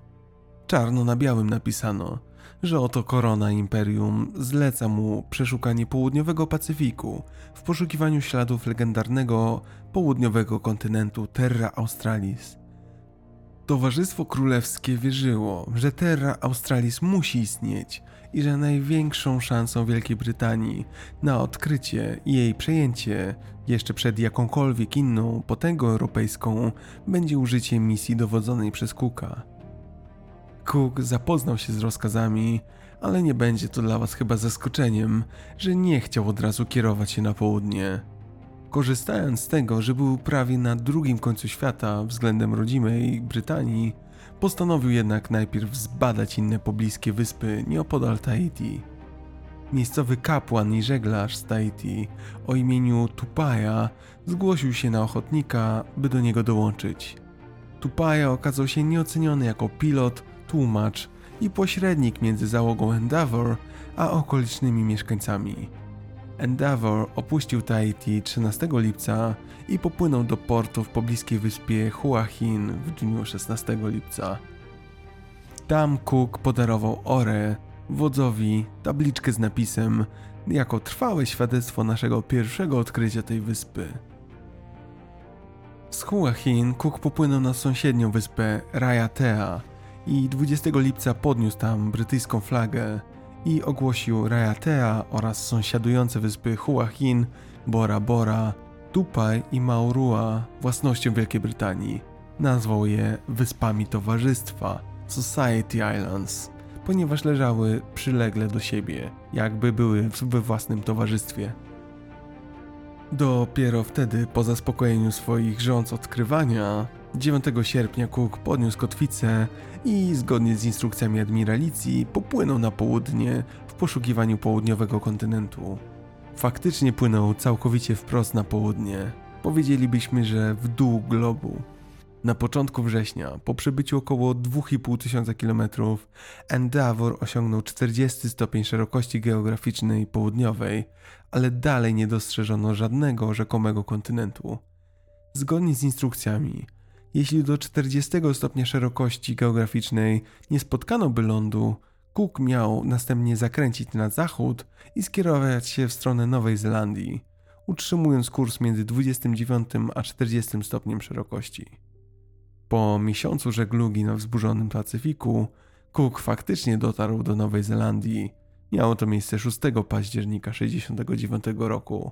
Czarno na białym napisano, że oto korona imperium zleca mu przeszukanie południowego Pacyfiku w poszukiwaniu śladów legendarnego południowego kontynentu Terra Australis. Towarzystwo Królewskie wierzyło, że Terra Australis musi istnieć i że największą szansą Wielkiej Brytanii na odkrycie i jej przejęcie jeszcze przed jakąkolwiek inną potęgą europejską będzie użycie misji dowodzonej przez Cooka. Cook zapoznał się z rozkazami, ale nie będzie to dla Was chyba zaskoczeniem, że nie chciał od razu kierować się na południe. Korzystając z tego, że był prawie na drugim końcu świata względem rodzimej Brytanii, postanowił jednak najpierw zbadać inne pobliskie wyspy nieopodal Tahiti. Miejscowy kapłan i żeglarz z Tahiti o imieniu Tupaja zgłosił się na ochotnika, by do niego dołączyć. Tupaja okazał się nieoceniony jako pilot, tłumacz i pośrednik między załogą Endeavour a okolicznymi mieszkańcami. Endeavour opuścił Tahiti 13 lipca i popłynął do portu w pobliskiej wyspie Hua Hin w dniu 16 lipca. Tam Cook podarował Ore, wodzowi, tabliczkę z napisem jako trwałe świadectwo naszego pierwszego odkrycia tej wyspy. Z Hua Hin Cook popłynął na sąsiednią wyspę Rayatea i 20 lipca podniósł tam brytyjską flagę i ogłosił Rayatea oraz sąsiadujące wyspy Hua Hin, Bora Bora, Tupai i Maurua własnością Wielkiej Brytanii. Nazwał je Wyspami Towarzystwa Society Islands, ponieważ leżały przylegle do siebie, jakby były we własnym towarzystwie. Dopiero wtedy, po zaspokojeniu swoich rząd odkrywania, 9 sierpnia Cook podniósł kotwicę i zgodnie z instrukcjami admiralicji popłynął na południe w poszukiwaniu południowego kontynentu. Faktycznie płynął całkowicie wprost na południe. Powiedzielibyśmy, że w dół globu. Na początku września, po przebyciu około 2,5 tysiąca kilometrów, Endeavour osiągnął 40 stopień szerokości geograficznej południowej, ale dalej nie dostrzeżono żadnego rzekomego kontynentu. Zgodnie z instrukcjami, jeśli do 40 stopnia szerokości geograficznej nie spotkano by lądu, Cook miał następnie zakręcić na zachód i skierować się w stronę Nowej Zelandii, utrzymując kurs między 29 a 40 stopniem szerokości. Po miesiącu żeglugi na wzburzonym Pacyfiku, Cook faktycznie dotarł do Nowej Zelandii. Miało to miejsce 6 października 1969 roku.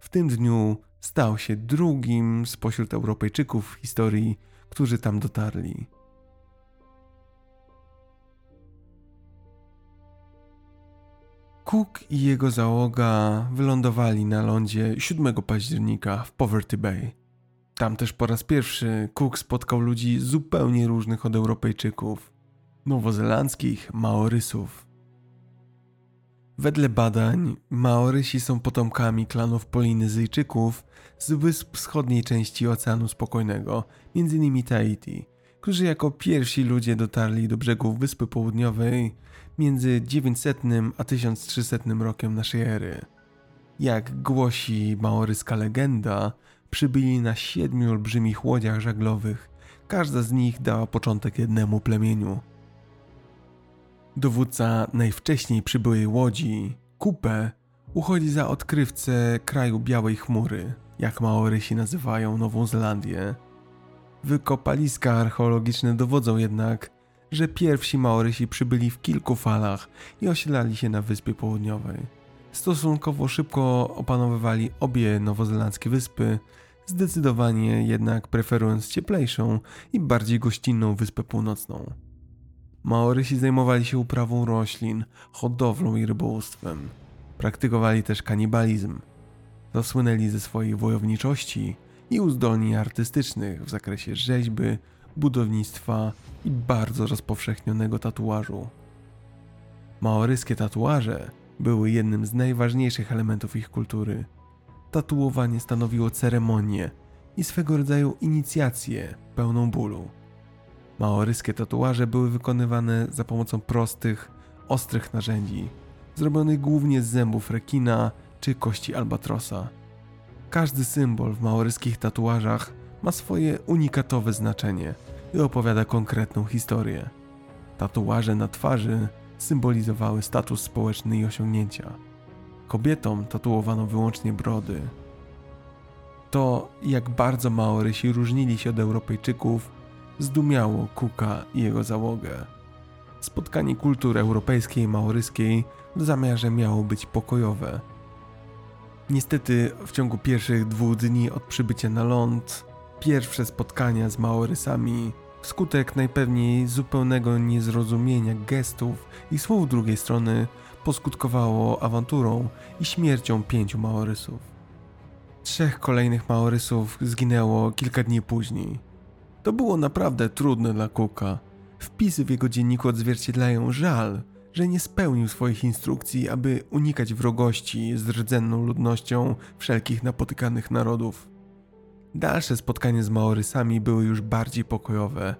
W tym dniu stał się drugim spośród Europejczyków w historii, którzy tam dotarli. Cook i jego załoga wylądowali na lądzie 7 października w Poverty Bay. Tam też po raz pierwszy Cook spotkał ludzi zupełnie różnych od Europejczyków nowozelandzkich Maorysów. Wedle badań, Maorysi są potomkami klanów Polinezyjczyków z wysp wschodniej części Oceanu Spokojnego, m.in. Tahiti, którzy jako pierwsi ludzie dotarli do brzegów Wyspy Południowej między 900 a 1300 rokiem naszej ery. Jak głosi maoryska legenda, przybyli na siedmiu olbrzymich łodziach żaglowych. Każda z nich dała początek jednemu plemieniu. Dowódca najwcześniej przybyłej łodzi, Kupę, uchodzi za odkrywcę kraju Białej Chmury, jak Maorysi nazywają Nową Zelandię. Wykopaliska archeologiczne dowodzą jednak, że pierwsi Maorysi przybyli w kilku falach i osiedlali się na Wyspie Południowej. Stosunkowo szybko opanowywali obie nowozelandzkie wyspy, zdecydowanie jednak preferując cieplejszą i bardziej gościnną Wyspę Północną. Maorysi zajmowali się uprawą roślin, hodowlą i rybołówstwem. Praktykowali też kanibalizm. Zasłynęli ze swojej wojowniczości i uzdolnień artystycznych w zakresie rzeźby, budownictwa i bardzo rozpowszechnionego tatuażu. Maoryskie tatuaże były jednym z najważniejszych elementów ich kultury. Tatuowanie stanowiło ceremonię i swego rodzaju inicjację pełną bólu. Maoryskie tatuaże były wykonywane za pomocą prostych, ostrych narzędzi, zrobionych głównie z zębów rekina czy kości albatrosa. Każdy symbol w maoryskich tatuażach ma swoje unikatowe znaczenie i opowiada konkretną historię. Tatuaże na twarzy symbolizowały status społeczny i osiągnięcia. Kobietom tatuowano wyłącznie brody. To, jak bardzo Maorysi różnili się od Europejczyków, zdumiało Cooka i jego załogę. Spotkanie kultur europejskiej i maoryskiej w zamiarze miało być pokojowe. Niestety w ciągu pierwszych dwóch dni od przybycia na ląd, pierwsze spotkania z Maorysami, wskutek najpewniej zupełnego niezrozumienia gestów i słów drugiej strony, poskutkowało awanturą i śmiercią pięciu Maorysów. Trzech kolejnych Maorysów zginęło kilka dni później. To było naprawdę trudne dla Cooka. Wpisy w jego dzienniku odzwierciedlają żal, że nie spełnił swoich instrukcji, aby unikać wrogości z rdzenną ludnością wszelkich napotykanych narodów. Dalsze spotkania z Maorysami były już bardziej pokojowe,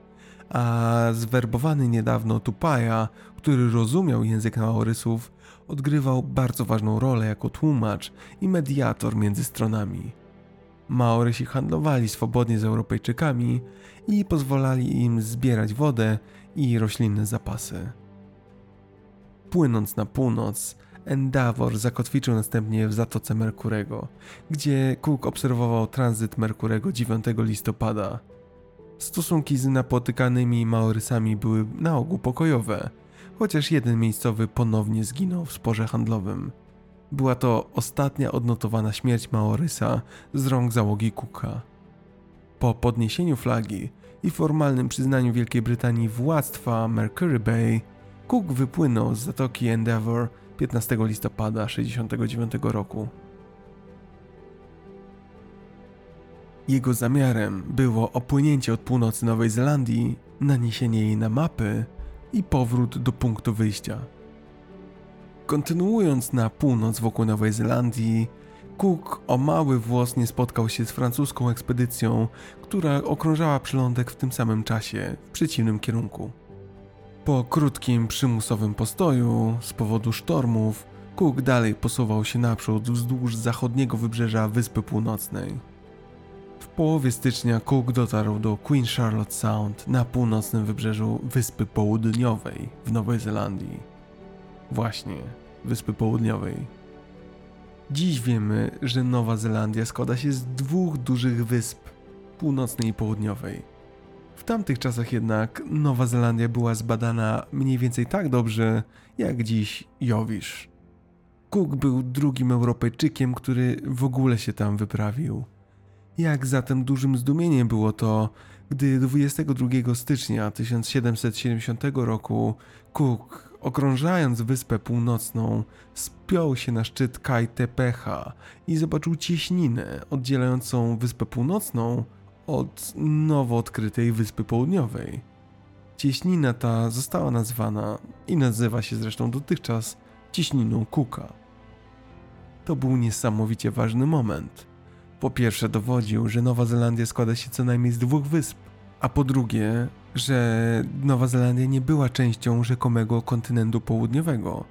a zwerbowany niedawno Tupaja, który rozumiał język Maorysów, odgrywał bardzo ważną rolę jako tłumacz i mediator między stronami. Maorysi handlowali swobodnie z Europejczykami i pozwalali im zbierać wodę i roślinne zapasy. Płynąc na północ, Endeavour zakotwiczył następnie w Zatoce Merkurego, gdzie Cook obserwował tranzyt Merkurego 9 listopada. Stosunki z napotykanymi Maorysami były na ogół pokojowe, chociaż jeden miejscowy ponownie zginął w sporze handlowym. Była to ostatnia odnotowana śmierć Maorysa z rąk załogi Cooka. Po podniesieniu flagi i formalnym przyznaniu Wielkiej Brytanii władztwa Mercury Bay, Cook wypłynął z zatoki Endeavour 15 listopada 1969 roku. Jego zamiarem było opłynięcie od północy Nowej Zelandii, naniesienie jej na mapy i powrót do punktu wyjścia. Kontynuując na północ wokół Nowej Zelandii, Cook o mały włos nie spotkał się z francuską ekspedycją, która okrążała przylądek w tym samym czasie, w przeciwnym kierunku. Po krótkim przymusowym postoju z powodu sztormów, Cook dalej posuwał się naprzód wzdłuż zachodniego wybrzeża Wyspy Północnej. W połowie stycznia Cook dotarł do Queen Charlotte Sound na północnym wybrzeżu Wyspy Południowej w Nowej Zelandii. Właśnie, Wyspy Południowej. Dziś wiemy, że Nowa Zelandia składa się z dwóch dużych wysp, północnej i południowej. W tamtych czasach jednak Nowa Zelandia była zbadana mniej więcej tak dobrze, jak dziś Jowisz. Cook był drugim Europejczykiem, który w ogóle się tam wyprawił. Jak zatem dużym zdumieniem było to, gdy 22 stycznia 1770 roku Cook, okrążając Wyspę Północną, spiął się na szczyt Kai Tepeha i zobaczył cieśninę oddzielającą Wyspę Północną od nowo odkrytej Wyspy Południowej. Cieśnina ta została nazwana i nazywa się zresztą dotychczas cieśniną Cooka. To był niesamowicie ważny moment. Po pierwsze dowodził, że Nowa Zelandia składa się co najmniej z dwóch wysp, a po drugie, że Nowa Zelandia nie była częścią rzekomego kontynentu południowego.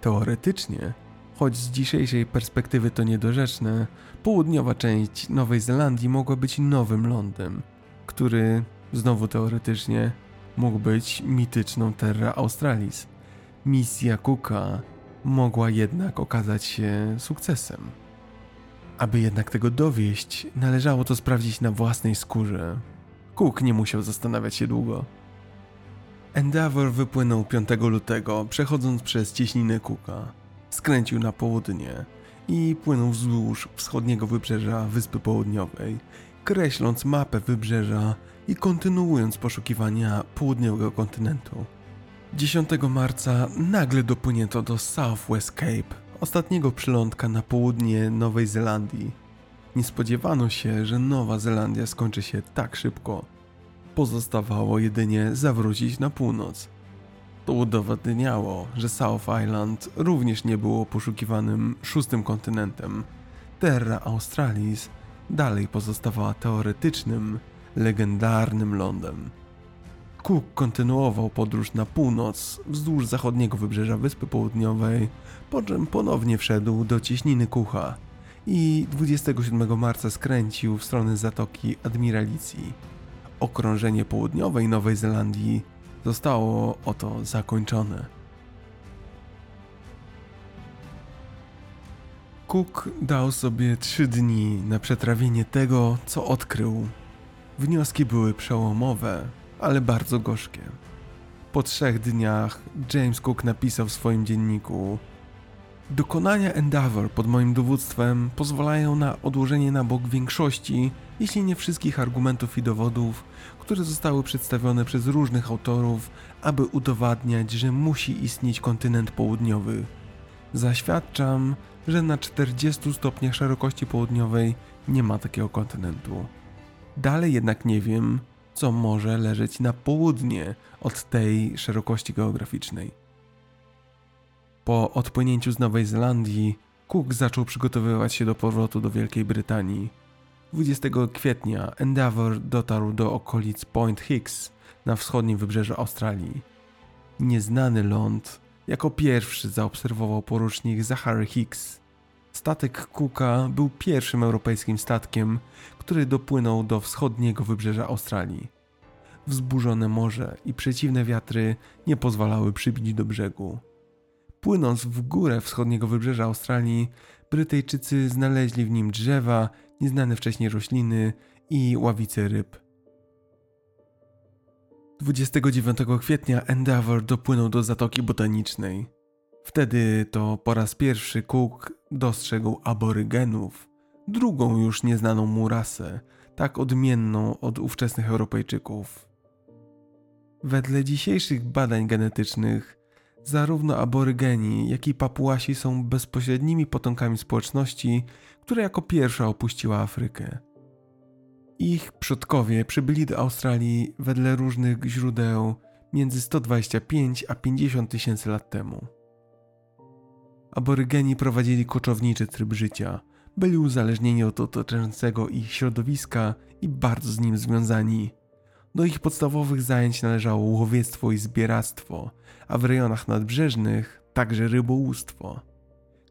Teoretycznie, choć z dzisiejszej perspektywy to niedorzeczne, południowa część Nowej Zelandii mogła być nowym lądem, który, znowu teoretycznie, mógł być mityczną Terra Australis. Misja Cooka mogła jednak okazać się sukcesem. Aby jednak tego dowieść, należało to sprawdzić na własnej skórze. Cook nie musiał zastanawiać się długo. Endeavour wypłynął 5 lutego, przechodząc przez cieśninę Cooka. Skręcił na południe i płynął wzdłuż wschodniego wybrzeża Wyspy Południowej, kreśląc mapę wybrzeża i kontynuując poszukiwania południowego kontynentu. 10 marca nagle dopłynięto do Southwest Cape, ostatniego przylądka na południe Nowej Zelandii. Nie spodziewano się, że Nowa Zelandia skończy się tak szybko. Pozostawało jedynie zawrócić na północ. To udowadniało, że South Island również nie było poszukiwanym szóstym kontynentem. Terra Australis dalej pozostawała teoretycznym, legendarnym lądem. Cook kontynuował podróż na północ wzdłuż zachodniego wybrzeża Wyspy Południowej, po czym ponownie wszedł do cieśniny Kucha i 27 marca skręcił w stronę Zatoki Admiralicji. Okrążenie południowej Nowej Zelandii zostało oto zakończone. Cook dał sobie trzy dni na przetrawienie tego, co odkrył. Wnioski były przełomowe, ale bardzo gorzkie. Po trzech dniach James Cook napisał w swoim dzienniku: Dokonania Endeavour pod moim dowództwem pozwalają na odłożenie na bok większości, jeśli nie wszystkich argumentów i dowodów, które zostały przedstawione przez różnych autorów, aby udowadniać, że musi istnieć kontynent południowy. Zaświadczam, że na 40 stopniach szerokości południowej nie ma takiego kontynentu. Dalej jednak nie wiem, co może leżeć na południe od tej szerokości geograficznej. Po odpłynięciu z Nowej Zelandii, Cook zaczął przygotowywać się do powrotu do Wielkiej Brytanii. 20 kwietnia Endeavour dotarł do okolic Point Hicks na wschodnim wybrzeżu Australii. Nieznany ląd jako pierwszy zaobserwował porucznik Zachary Hicks. Statek Cooka był pierwszym europejskim statkiem, który dopłynął do wschodniego wybrzeża Australii. Wzburzone morze i przeciwne wiatry nie pozwalały przybić do brzegu. Płynąc w górę wschodniego wybrzeża Australii, Brytyjczycy znaleźli w nim drzewa, nieznane wcześniej rośliny i ławice ryb. 29 kwietnia Endeavour dopłynął do Zatoki Botanicznej. Wtedy to po raz pierwszy Cook dostrzegł aborygenów, drugą już nieznaną mu rasę, tak odmienną od ówczesnych Europejczyków. Wedle dzisiejszych badań genetycznych, zarówno aborygeni, jak i papuasi są bezpośrednimi potomkami społeczności, która jako pierwsza opuściła Afrykę. Ich przodkowie przybyli do Australii wedle różnych źródeł między 125 a 50 tysięcy lat temu. Aborygeni prowadzili koczowniczy tryb życia, byli uzależnieni od otaczającego ich środowiska i bardzo z nim związani. Do ich podstawowych zajęć należało łowiectwo i zbieractwo, a w rejonach nadbrzeżnych także rybołówstwo.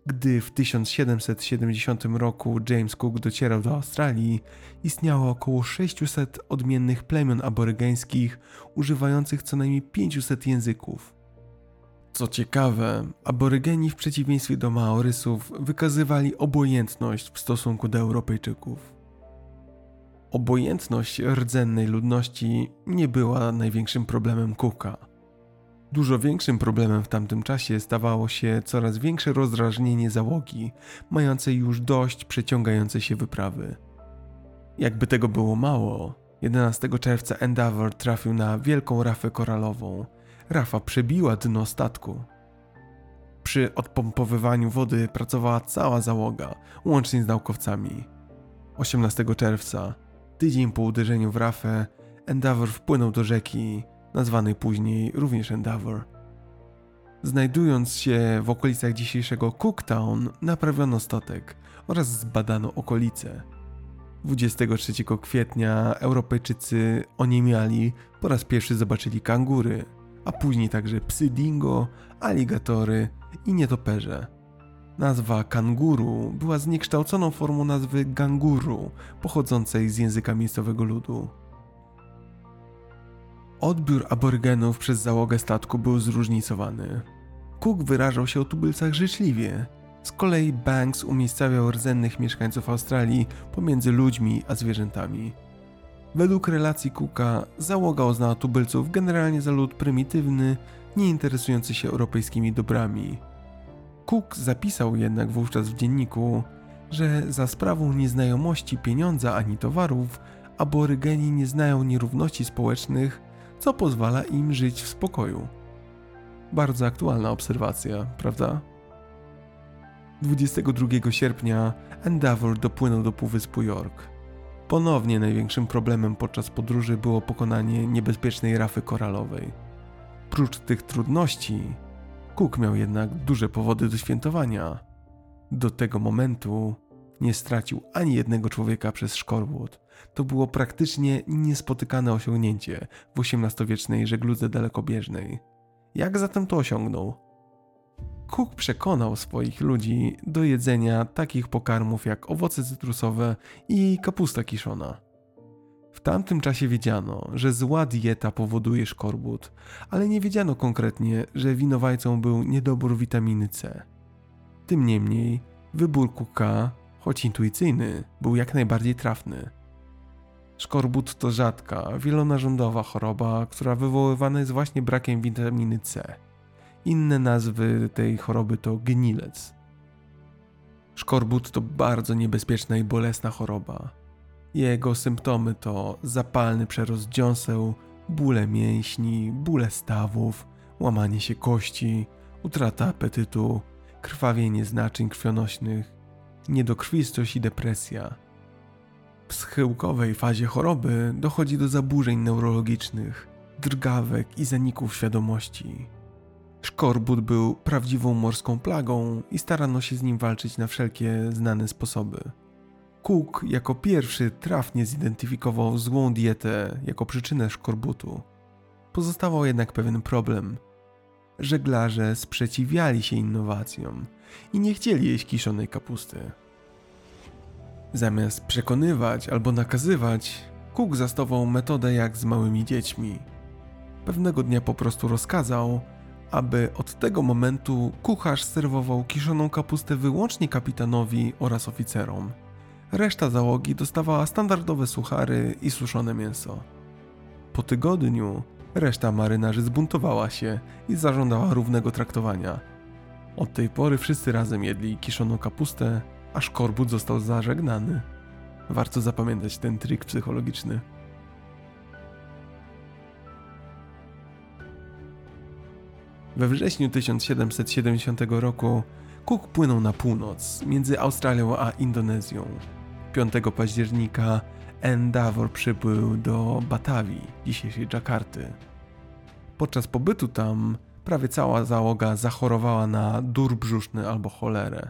Gdy w 1770 roku James Cook docierał do Australii, istniało około 600 odmiennych plemion aborygeńskich używających co najmniej 500 języków. Co ciekawe, aborygeni w przeciwieństwie do Maorysów wykazywali obojętność w stosunku do Europejczyków. Obojętność rdzennej ludności nie była największym problemem Cooka. Dużo większym problemem w tamtym czasie stawało się coraz większe rozdrażnienie załogi, mającej już dość przeciągającej się wyprawy. Jakby tego było mało, 11 czerwca Endeavour trafił na wielką rafę koralową. Rafa przebiła dno statku. Przy odpompowywaniu wody pracowała cała załoga, łącznie z naukowcami. 18 czerwca, tydzień po uderzeniu w rafę, Endeavour wpłynął do rzeki nazwany później również Endeavour. Znajdując się w okolicach dzisiejszego Cooktown, naprawiono statek oraz zbadano okolice. 23 kwietnia Europejczycy oniemiali, po raz pierwszy zobaczyli kangury, a później także psy dingo, aligatory i nietoperze. Nazwa kanguru była zniekształconą formą nazwy ganguru, pochodzącej z języka miejscowego ludu. Odbiór aborygenów przez załogę statku był zróżnicowany. Cook wyrażał się o tubylcach życzliwie. Z kolei Banks umiejscawiał rdzennych mieszkańców Australii pomiędzy ludźmi a zwierzętami. Według relacji Cooka załoga uznała tubylców generalnie za lud prymitywny, nie interesujący się europejskimi dobrami. Cook zapisał jednak wówczas w dzienniku, że za sprawą nieznajomości pieniądza ani towarów, aborygeni nie znają nierówności społecznych co pozwala im żyć w spokoju. Bardzo aktualna obserwacja, prawda? 22 sierpnia Endeavour dopłynął do Półwyspu York. Ponownie największym problemem podczas podróży było pokonanie niebezpiecznej rafy koralowej. Prócz tych trudności, Cook miał jednak duże powody do świętowania. Do tego momentu nie stracił ani jednego człowieka przez Szkorwód. To było praktycznie niespotykane osiągnięcie w XVIII-wiecznej żegludze dalekobieżnej. Jak zatem to osiągnął? Cook przekonał swoich ludzi do jedzenia takich pokarmów jak owoce cytrusowe i kapusta kiszona. W tamtym czasie wiedziano, że zła dieta powoduje szkorbut, ale nie wiedziano konkretnie, że winowajcą był niedobór witaminy C. Tym niemniej Wybór Cooka, choć intuicyjny, był jak najbardziej trafny. Szkorbut to rzadka, wielonarządowa choroba, która wywoływana jest właśnie brakiem witaminy C. Inne nazwy tej choroby to gnilec. Szkorbut to bardzo niebezpieczna i bolesna choroba. Jego symptomy to zapalny przerost dziąseł, bóle mięśni, bóle stawów, łamanie się kości, utrata apetytu, krwawienie z naczyń krwionośnych, niedokrwistość i depresja. W schyłkowej fazie choroby dochodzi do zaburzeń neurologicznych, drgawek i zaników świadomości. Szkorbut był prawdziwą morską plagą i starano się z nim walczyć na wszelkie znane sposoby. Cook jako pierwszy trafnie zidentyfikował złą dietę jako przyczynę szkorbutu. Pozostawał jednak pewien problem. Żeglarze sprzeciwiali się innowacjom i nie chcieli jeść kiszonej kapusty. Zamiast przekonywać albo nakazywać, Cook zastosował metodę jak z małymi dziećmi. Pewnego dnia po prostu rozkazał, aby od tego momentu kucharz serwował kiszoną kapustę wyłącznie kapitanowi oraz oficerom. Reszta załogi dostawała standardowe suchary i suszone mięso. Po tygodniu reszta marynarzy zbuntowała się i zażądała równego traktowania. Od tej pory wszyscy razem jedli kiszoną kapustę, a szkorbut został zażegnany. Warto zapamiętać ten trik psychologiczny. We wrześniu 1770 roku Cook płynął na północ, między Australią a Indonezją. 5 października Endeavour przybył do Batawi, dzisiejszej Dżakarty. Podczas pobytu tam prawie cała załoga zachorowała na dur brzuszny albo cholerę.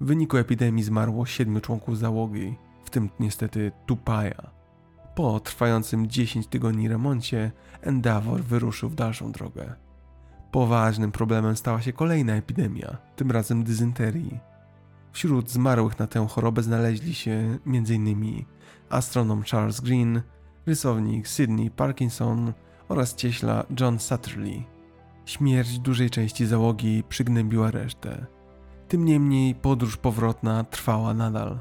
W wyniku epidemii zmarło siedmiu członków załogi, w tym niestety Tupaja. Po trwającym 10 tygodni remoncie Endeavour wyruszył w dalszą drogę. Poważnym problemem stała się kolejna epidemia, tym razem dysynterii. Wśród zmarłych na tę chorobę znaleźli się m.in. astronom Charles Green, rysownik Sidney Parkinson oraz cieśla John Satterley. Śmierć dużej części załogi przygnębiła resztę. Tym niemniej podróż powrotna trwała nadal.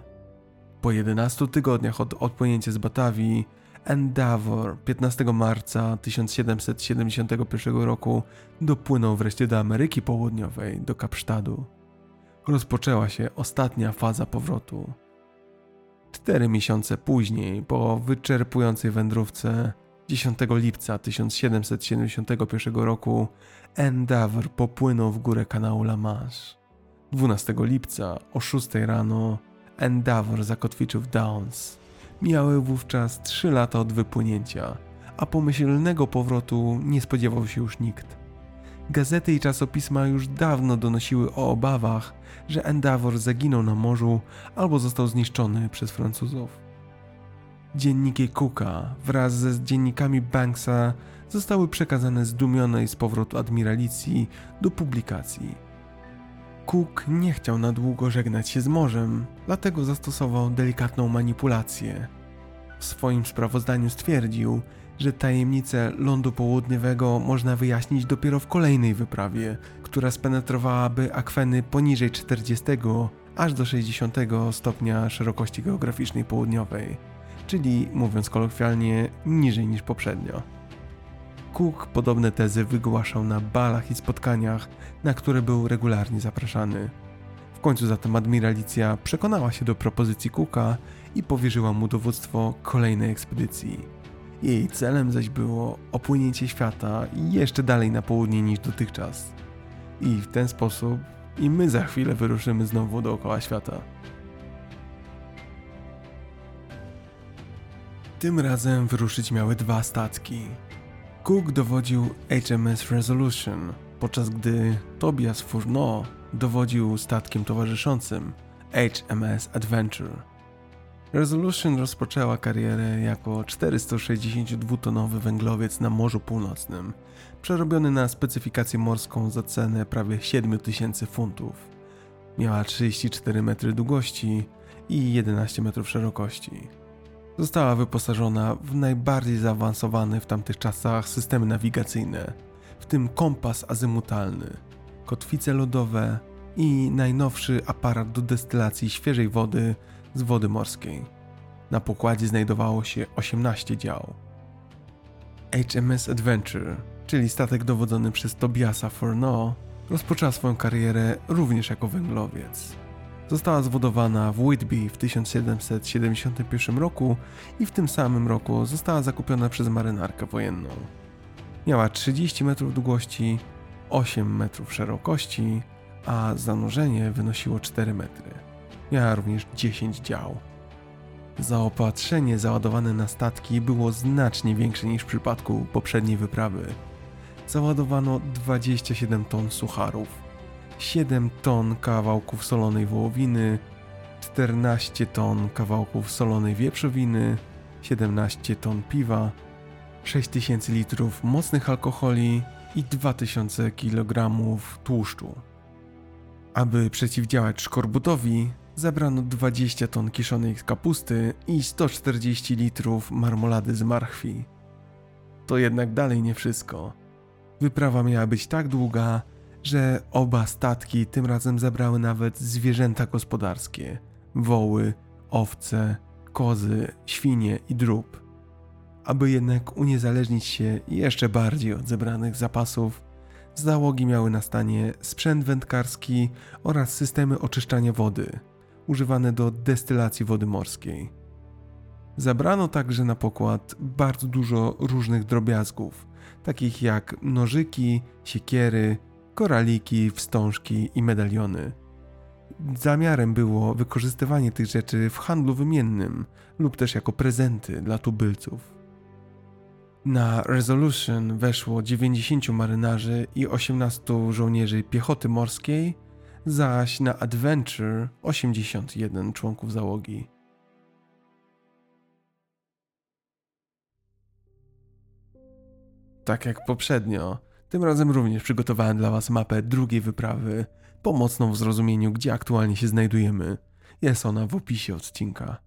Po 11 tygodniach od odpłynięcia z Batawii, Endeavour 15 marca 1771 roku dopłynął wreszcie do Ameryki Południowej, do Kapsztadu. Rozpoczęła się ostatnia faza powrotu. Cztery miesiące później, po wyczerpującej wędrówce, 10 lipca 1771 roku, Endeavour popłynął w górę kanału La Manche. 12 lipca o 6 rano Endeavour zakotwiczył w Downs. Mijały wówczas 3 lata od wypłynięcia, a pomyślnego powrotu nie spodziewał się już nikt. Gazety i czasopisma już dawno donosiły o obawach, że Endeavour zaginął na morzu albo został zniszczony przez Francuzów. Dzienniki Cooka wraz ze dziennikami Banksa zostały przekazane zdumionej z powrotu admiralicji do publikacji. Cook nie chciał na długo żegnać się z morzem, dlatego zastosował delikatną manipulację. W swoim sprawozdaniu stwierdził, że tajemnicę lądu południowego można wyjaśnić dopiero w kolejnej wyprawie, która spenetrowałaby akweny poniżej 40 aż do 60 stopnia szerokości geograficznej południowej, czyli mówiąc kolokwialnie, niżej niż poprzednio. Cook podobne tezy wygłaszał na balach i spotkaniach, na które był regularnie zapraszany. W końcu zatem admiralicja przekonała się do propozycji Cooka i powierzyła mu dowództwo kolejnej ekspedycji. Jej celem zaś było opłynięcie świata jeszcze dalej na południe niż dotychczas. I w ten sposób i my za chwilę wyruszymy znowu dookoła świata. Tym razem wyruszyć miały dwa statki. Cook dowodził HMS Resolution, podczas gdy Tobias Fourneau dowodził statkiem towarzyszącym HMS Adventure. Resolution rozpoczęła karierę jako 462-tonowy węglowiec na Morzu Północnym, przerobiony na specyfikację morską za cenę prawie 7000 funtów. Miała 34 metry długości i 11 metrów szerokości. Została wyposażona w najbardziej zaawansowane w tamtych czasach systemy nawigacyjne, w tym kompas azymutalny, kotwice lodowe, i najnowszy aparat do destylacji świeżej wody z wody morskiej. Na pokładzie znajdowało się 18 dział. HMS Adventure, czyli statek dowodzony przez Tobiasa Fourneau, rozpoczęła swoją karierę również jako węglowiec. Została zbudowana w Whitby w 1771 roku i w tym samym roku została zakupiona przez marynarkę wojenną. Miała 30 metrów długości, 8 metrów szerokości, a zanurzenie wynosiło 4 metry. Miała również 10 dział. Zaopatrzenie załadowane na statki było znacznie większe niż w przypadku poprzedniej wyprawy. Załadowano 27 ton sucharów, 7 ton kawałków solonej wołowiny, 14 ton kawałków solonej wieprzowiny, 17 ton piwa, 6000 litrów mocnych alkoholi i 2000 kg tłuszczu. Aby przeciwdziałać szkorbutowi, zabrano 20 ton kiszonej kapusty i 140 litrów marmolady z marchwi. To jednak dalej nie wszystko. Wyprawa miała być tak długa, że oba statki tym razem zabrały nawet zwierzęta gospodarskie: woły, owce, kozy, świnie i drób. Aby jednak uniezależnić się jeszcze bardziej od zebranych zapasów, załogi miały na stanie sprzęt wędkarski oraz systemy oczyszczania wody, używane do destylacji wody morskiej. Zabrano także na pokład bardzo dużo różnych drobiazgów, takich jak nożyki, siekiery, koraliki, wstążki i medaliony. Zamiarem było wykorzystywanie tych rzeczy w handlu wymiennym lub też jako prezenty dla tubylców. Na Resolution weszło 90 marynarzy i 18 żołnierzy piechoty morskiej, zaś na Adventure 81 członków załogi. Tak jak poprzednio, tym razem również przygotowałem dla Was mapę drugiej wyprawy, pomocną w zrozumieniu, gdzie aktualnie się znajdujemy. Jest ona w opisie odcinka.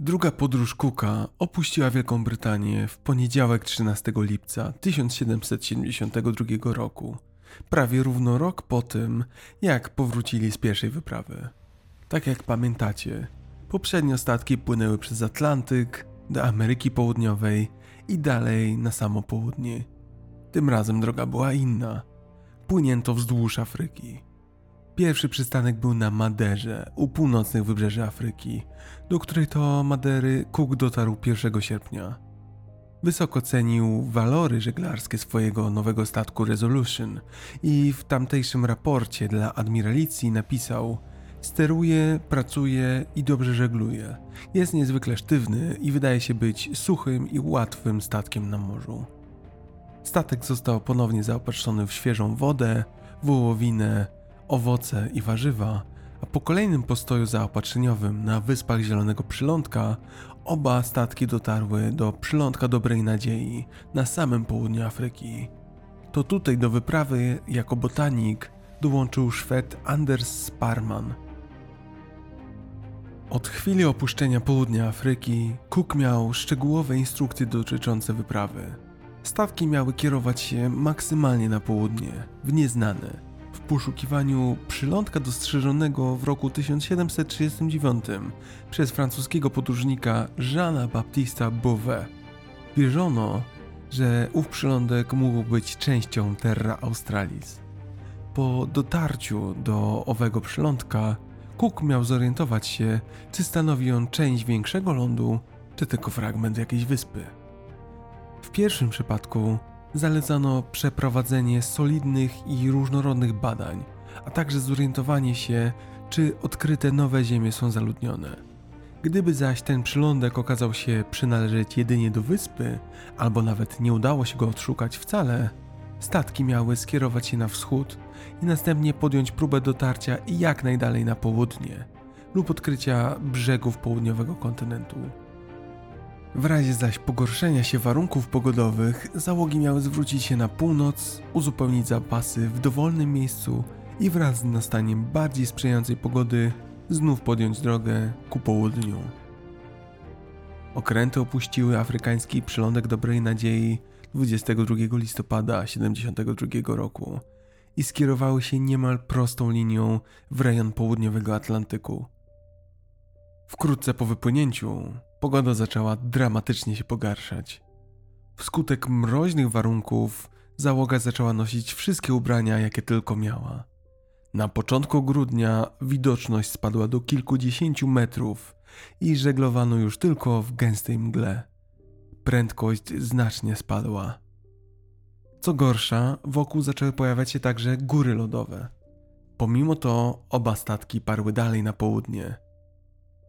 Druga podróż Cooka opuściła Wielką Brytanię w poniedziałek 13 lipca 1772 roku, prawie równo rok po tym, jak powrócili z pierwszej wyprawy. Tak jak pamiętacie, poprzednio statki płynęły przez Atlantyk do Ameryki Południowej i dalej na samo południe. Tym razem droga była inna. Płynięto wzdłuż Afryki. Pierwszy przystanek był na Maderze, u północnych wybrzeży Afryki, do której to Madery Cook dotarł 1 sierpnia. Wysoko cenił walory żeglarskie swojego nowego statku Resolution i w tamtejszym raporcie dla admiralicji napisał: Steruje, pracuje i dobrze żegluje. Jest niezwykle sztywny i wydaje się być suchym i łatwym statkiem na morzu. Statek został ponownie zaopatrzony w świeżą wodę, wołowinę, owoce i warzywa, a po kolejnym postoju zaopatrzeniowym na wyspach Zielonego Przylądka oba statki dotarły do Przylądka Dobrej Nadziei na samym południu Afryki. To tutaj do wyprawy jako botanik dołączył Szwed Anders Sparman. Od chwili opuszczenia południa Afryki Cook miał szczegółowe instrukcje dotyczące wyprawy. Statki miały kierować się maksymalnie na południe, w nieznane, w poszukiwaniu przylądka dostrzeżonego w roku 1739 przez francuskiego podróżnika Jeana Baptista Beauvais. Wierzono, że ów przylądek mógł być częścią Terra Australis. Po dotarciu do owego przylądka, Cook miał zorientować się, czy stanowi on część większego lądu, czy tylko fragment jakiejś wyspy. W pierwszym przypadku zalecano przeprowadzenie solidnych i różnorodnych badań, a także zorientowanie się, czy odkryte nowe ziemie są zaludnione. Gdyby zaś ten przylądek okazał się przynależeć jedynie do wyspy, albo nawet nie udało się go odszukać wcale, statki miały skierować się na wschód i następnie podjąć próbę dotarcia jak najdalej na południe lub odkrycia brzegów południowego kontynentu. W razie zaś pogorszenia się warunków pogodowych, załogi miały zwrócić się na północ, uzupełnić zapasy w dowolnym miejscu i wraz z nastaniem bardziej sprzyjającej pogody znów podjąć drogę ku południu. Okręty opuściły afrykański przylądek Dobrej Nadziei 22 listopada 1972 roku i skierowały się niemal prostą linią w rejon południowego Atlantyku. Wkrótce po wypłynięciu pogoda zaczęła dramatycznie się pogarszać. Wskutek mroźnych warunków załoga zaczęła nosić wszystkie ubrania, jakie tylko miała. Na początku grudnia widoczność spadła do kilkudziesięciu metrów i żeglowano już tylko w gęstej mgle. Prędkość znacznie spadła. Co gorsza, wokół zaczęły pojawiać się także góry lodowe. Pomimo to oba statki parły dalej na południe.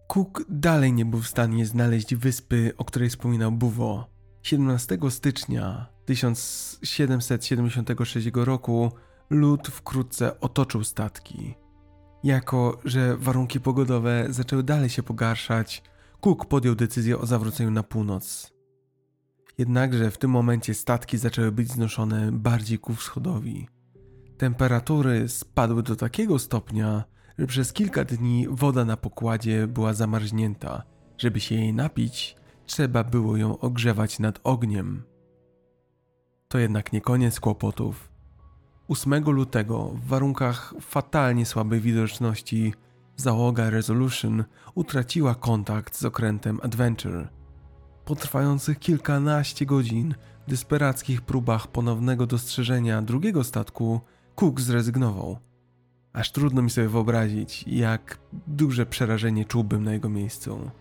Cook dalej nie był w stanie znaleźć wyspy, o której wspominał Buwo. 17 stycznia 1776 roku lód wkrótce otoczył statki. Jako, że warunki pogodowe zaczęły dalej się pogarszać, Cook podjął decyzję o zawróceniu na północ. Jednakże w tym momencie statki zaczęły być znoszone bardziej ku wschodowi. Temperatury spadły do takiego stopnia, że przez kilka dni woda na pokładzie była zamarznięta. Żeby się jej napić, trzeba było ją ogrzewać nad ogniem. To jednak nie koniec kłopotów. 8 lutego, w warunkach fatalnie słabej widoczności, załoga Resolution utraciła kontakt z okrętem Adventure. Po trwających kilkanaście godzin desperackich próbach ponownego dostrzeżenia drugiego statku, Cook zrezygnował. Aż trudno mi sobie wyobrazić, jak duże przerażenie czułbym na jego miejscu.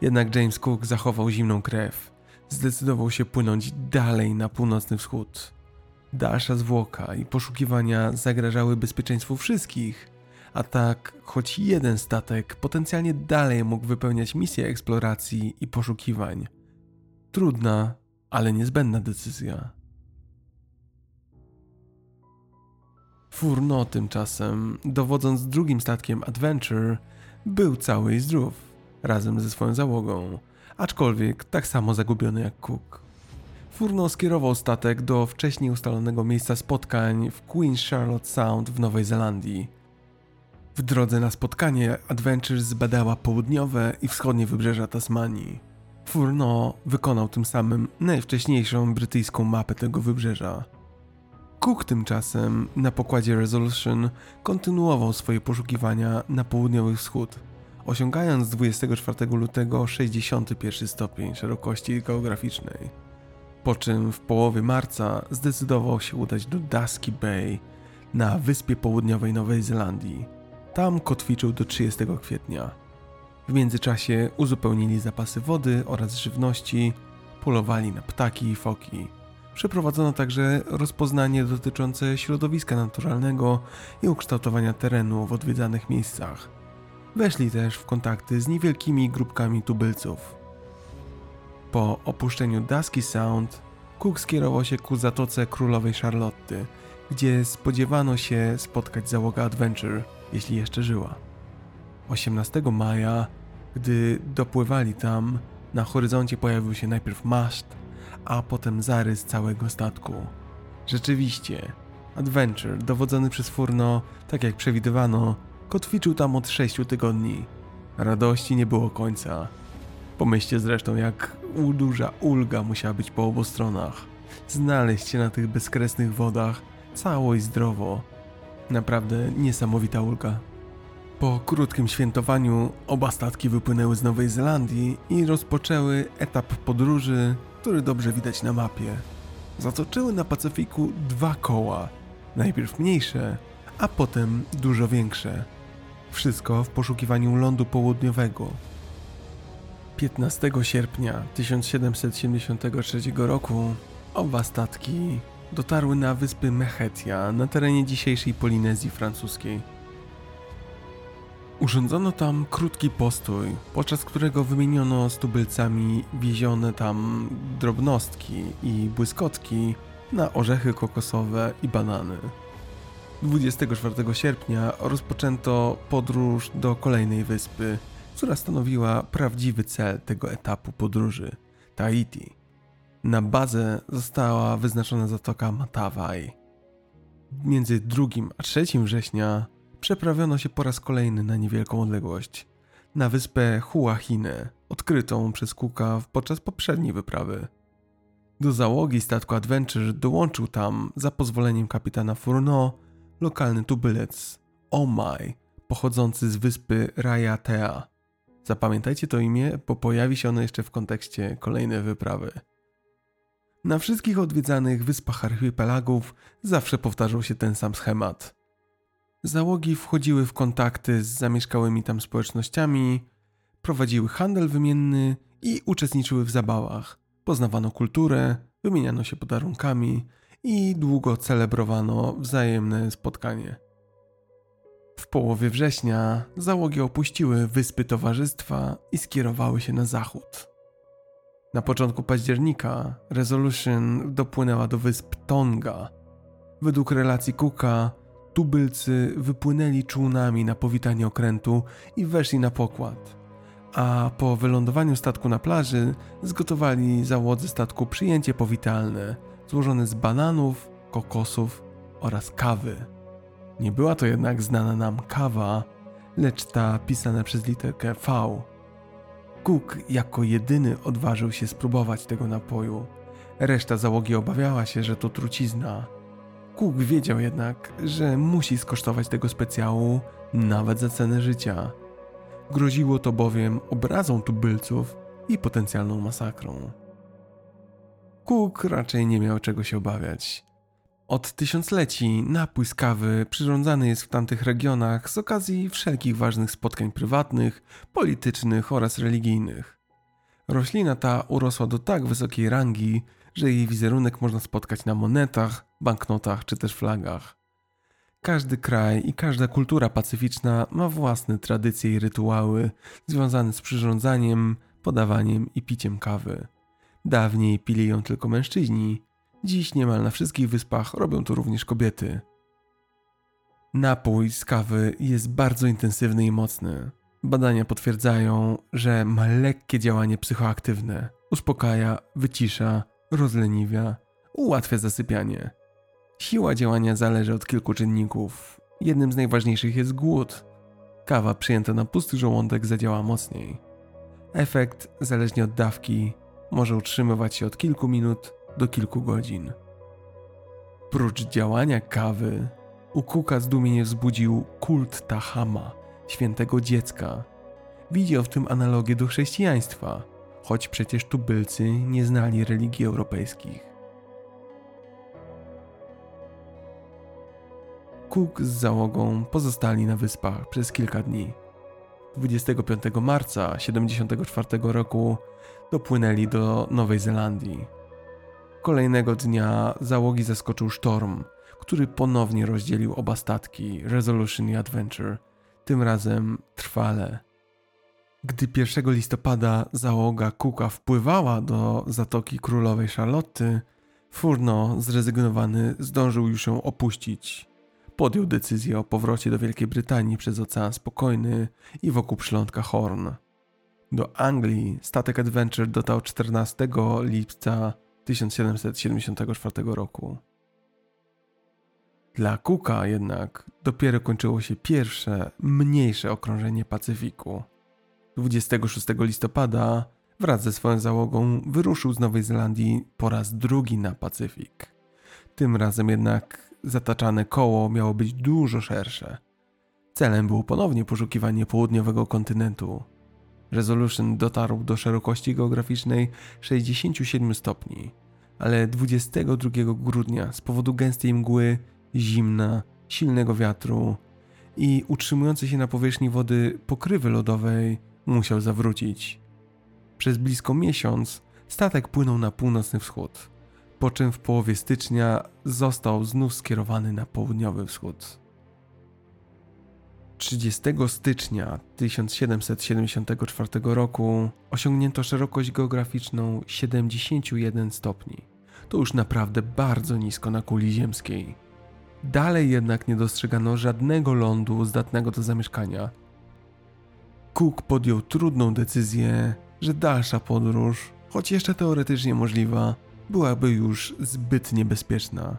Jednak James Cook zachował zimną krew. Zdecydował się płynąć dalej na północny wschód. Dalsza zwłoka i poszukiwania zagrażały bezpieczeństwu wszystkich, a tak, choć jeden statek potencjalnie dalej mógł wypełniać misję eksploracji i poszukiwań. Trudna, ale niezbędna decyzja. Furno tymczasem, dowodząc drugim statkiem Adventure, był cały i zdrów, razem ze swoją załogą, aczkolwiek tak samo zagubiony jak Cook. Furno skierował statek do wcześniej ustalonego miejsca spotkań w Queen Charlotte Sound w Nowej Zelandii. W drodze na spotkanie Adventures zbadała południowe i wschodnie wybrzeża Tasmanii. Furno wykonał tym samym najwcześniejszą brytyjską mapę tego wybrzeża. Cook tymczasem na pokładzie Resolution kontynuował swoje poszukiwania na południowy wschód, osiągając 24 lutego 61 stopień szerokości geograficznej. Po czym w połowie marca zdecydował się udać do Dusky Bay na wyspie południowej Nowej Zelandii. Tam kotwiczył do 30 kwietnia. W międzyczasie uzupełnili zapasy wody oraz żywności, polowali na ptaki i foki. Przeprowadzono także rozpoznanie dotyczące środowiska naturalnego i ukształtowania terenu w odwiedzanych miejscach. Weszli też w kontakty z niewielkimi grupkami tubylców. Po opuszczeniu Dusky Sound, Cook skierował się ku zatoce Królowej Charlotty, gdzie spodziewano się spotkać załogę Adventure, jeśli jeszcze żyła. 18 maja, gdy dopływali tam, na horyzoncie pojawił się najpierw maszt, a potem zarys całego statku. Rzeczywiście, Adventure, dowodzony przez Furno, tak jak przewidywano, kotwiczył tam od sześciu tygodni. Radości nie było końca. Pomyślcie zresztą, jak duża ulga musiała być po obu stronach. Znaleźć się na tych bezkresnych wodach cało i zdrowo. Naprawdę niesamowita ulga. Po krótkim świętowaniu oba statki wypłynęły z Nowej Zelandii i rozpoczęły etap podróży, który dobrze widać na mapie. Zatoczyły na Pacyfiku dwa koła, najpierw mniejsze, a potem dużo większe. Wszystko w poszukiwaniu lądu południowego. 15 sierpnia 1773 roku oba statki dotarły na wyspy Mechetia na terenie dzisiejszej Polinezji francuskiej. Urządzono tam krótki postój, podczas którego wymieniono z tubylcami wiezione tam drobnostki i błyskotki na orzechy kokosowe i banany. 24 sierpnia rozpoczęto podróż do kolejnej wyspy, która stanowiła prawdziwy cel tego etapu podróży Tahiti. Na bazę została wyznaczona zatoka Matawai. Między 2 a 3 września przeprawiono się po raz kolejny na niewielką odległość, na wyspę Huahine, odkrytą przez Cooka podczas poprzedniej wyprawy. Do załogi statku Adventure dołączył tam, za pozwoleniem kapitana Furno, lokalny tubylec Omai, pochodzący z wyspy Rayatea. Zapamiętajcie to imię, bo pojawi się ono jeszcze w kontekście kolejnej wyprawy. Na wszystkich odwiedzanych wyspach archipelagów zawsze powtarzał się ten sam schemat. Załogi wchodziły w kontakty z zamieszkałymi tam społecznościami, prowadziły handel wymienny i uczestniczyły w zabawach. Poznawano kulturę, wymieniano się podarunkami i długo celebrowano wzajemne spotkanie. W połowie września załogi opuściły wyspy towarzystwa i skierowały się na zachód. Na początku października Resolution dopłynęła do wysp Tonga. Według relacji Cooka, tubylcy wypłynęli czółnami na powitanie okrętu i weszli na pokład. A po wylądowaniu statku na plaży zgotowali załodze statku przyjęcie powitalne, złożone z bananów, kokosów oraz kawy. Nie była to jednak znana nam kawa, lecz ta pisana przez literkę V. Cook jako jedyny odważył się spróbować tego napoju. Reszta załogi obawiała się, że to trucizna. Cook wiedział jednak, że musi skosztować tego specjału nawet za cenę życia. Groziło to bowiem obrazą tubylców i potencjalną masakrą. Cook raczej nie miał czego się obawiać. Od tysiącleci napój z kawy przyrządzany jest w tamtych regionach z okazji wszelkich ważnych spotkań prywatnych, politycznych oraz religijnych. Roślina ta urosła do tak wysokiej rangi, że jej wizerunek można spotkać na monetach, banknotach czy też flagach. Każdy kraj i każda kultura pacyficzna ma własne tradycje i rytuały związane z przyrządzaniem, podawaniem i piciem kawy. Dawniej pili ją tylko mężczyźni, Dziś niemal na wszystkich wyspach robią to również kobiety. Napój z kawy jest bardzo intensywny i mocny. Badania potwierdzają, że ma lekkie działanie psychoaktywne. Uspokaja, wycisza, rozleniwia, ułatwia zasypianie. Siła działania zależy od kilku czynników. Jednym z najważniejszych jest głód. Kawa przyjęta na pusty żołądek zadziała mocniej. Efekt, zależnie od dawki, może utrzymywać się od kilku minut do kilku godzin. Prócz działania kawy, u Kuka zdumienie wzbudził kult Tahama, świętego dziecka. Widział w tym analogię do chrześcijaństwa, choć przecież tubylcy nie znali religii europejskich. Cook z załogą pozostali na wyspach przez kilka dni. 25 marca 1974 roku dopłynęli do Nowej Zelandii. Kolejnego dnia załogi zaskoczył sztorm, który ponownie rozdzielił oba statki Resolution i Adventure, tym razem trwale. Gdy 1 listopada załoga Cooka wpływała do Zatoki Królowej Charlotte, Furno, zrezygnowany, zdążył już ją opuścić. Podjął decyzję o powrocie do Wielkiej Brytanii przez Ocean Spokojny i wokół przylądka Horn. Do Anglii statek Adventure dotarł 14 lipca 1774 roku. Dla Cooka jednak dopiero kończyło się pierwsze, mniejsze okrążenie Pacyfiku. 26 listopada wraz ze swoją załogą wyruszył z Nowej Zelandii po raz drugi na Pacyfik. Tym razem jednak zataczane koło miało być dużo szersze. Celem było ponownie poszukiwanie południowego kontynentu. Resolution dotarł do szerokości geograficznej 67 stopni, ale 22 grudnia z powodu gęstej mgły, zimna, silnego wiatru i utrzymującej się na powierzchni wody pokrywy lodowej musiał zawrócić. Przez blisko miesiąc statek płynął na północny wschód, po czym w połowie stycznia został znów skierowany na południowy wschód. 30 stycznia 1774 roku osiągnięto szerokość geograficzną 71 stopni. To już naprawdę bardzo nisko na kuli ziemskiej. Dalej jednak nie dostrzegano żadnego lądu zdatnego do zamieszkania. Cook podjął trudną decyzję, że dalsza podróż, choć jeszcze teoretycznie możliwa, byłaby już zbyt niebezpieczna.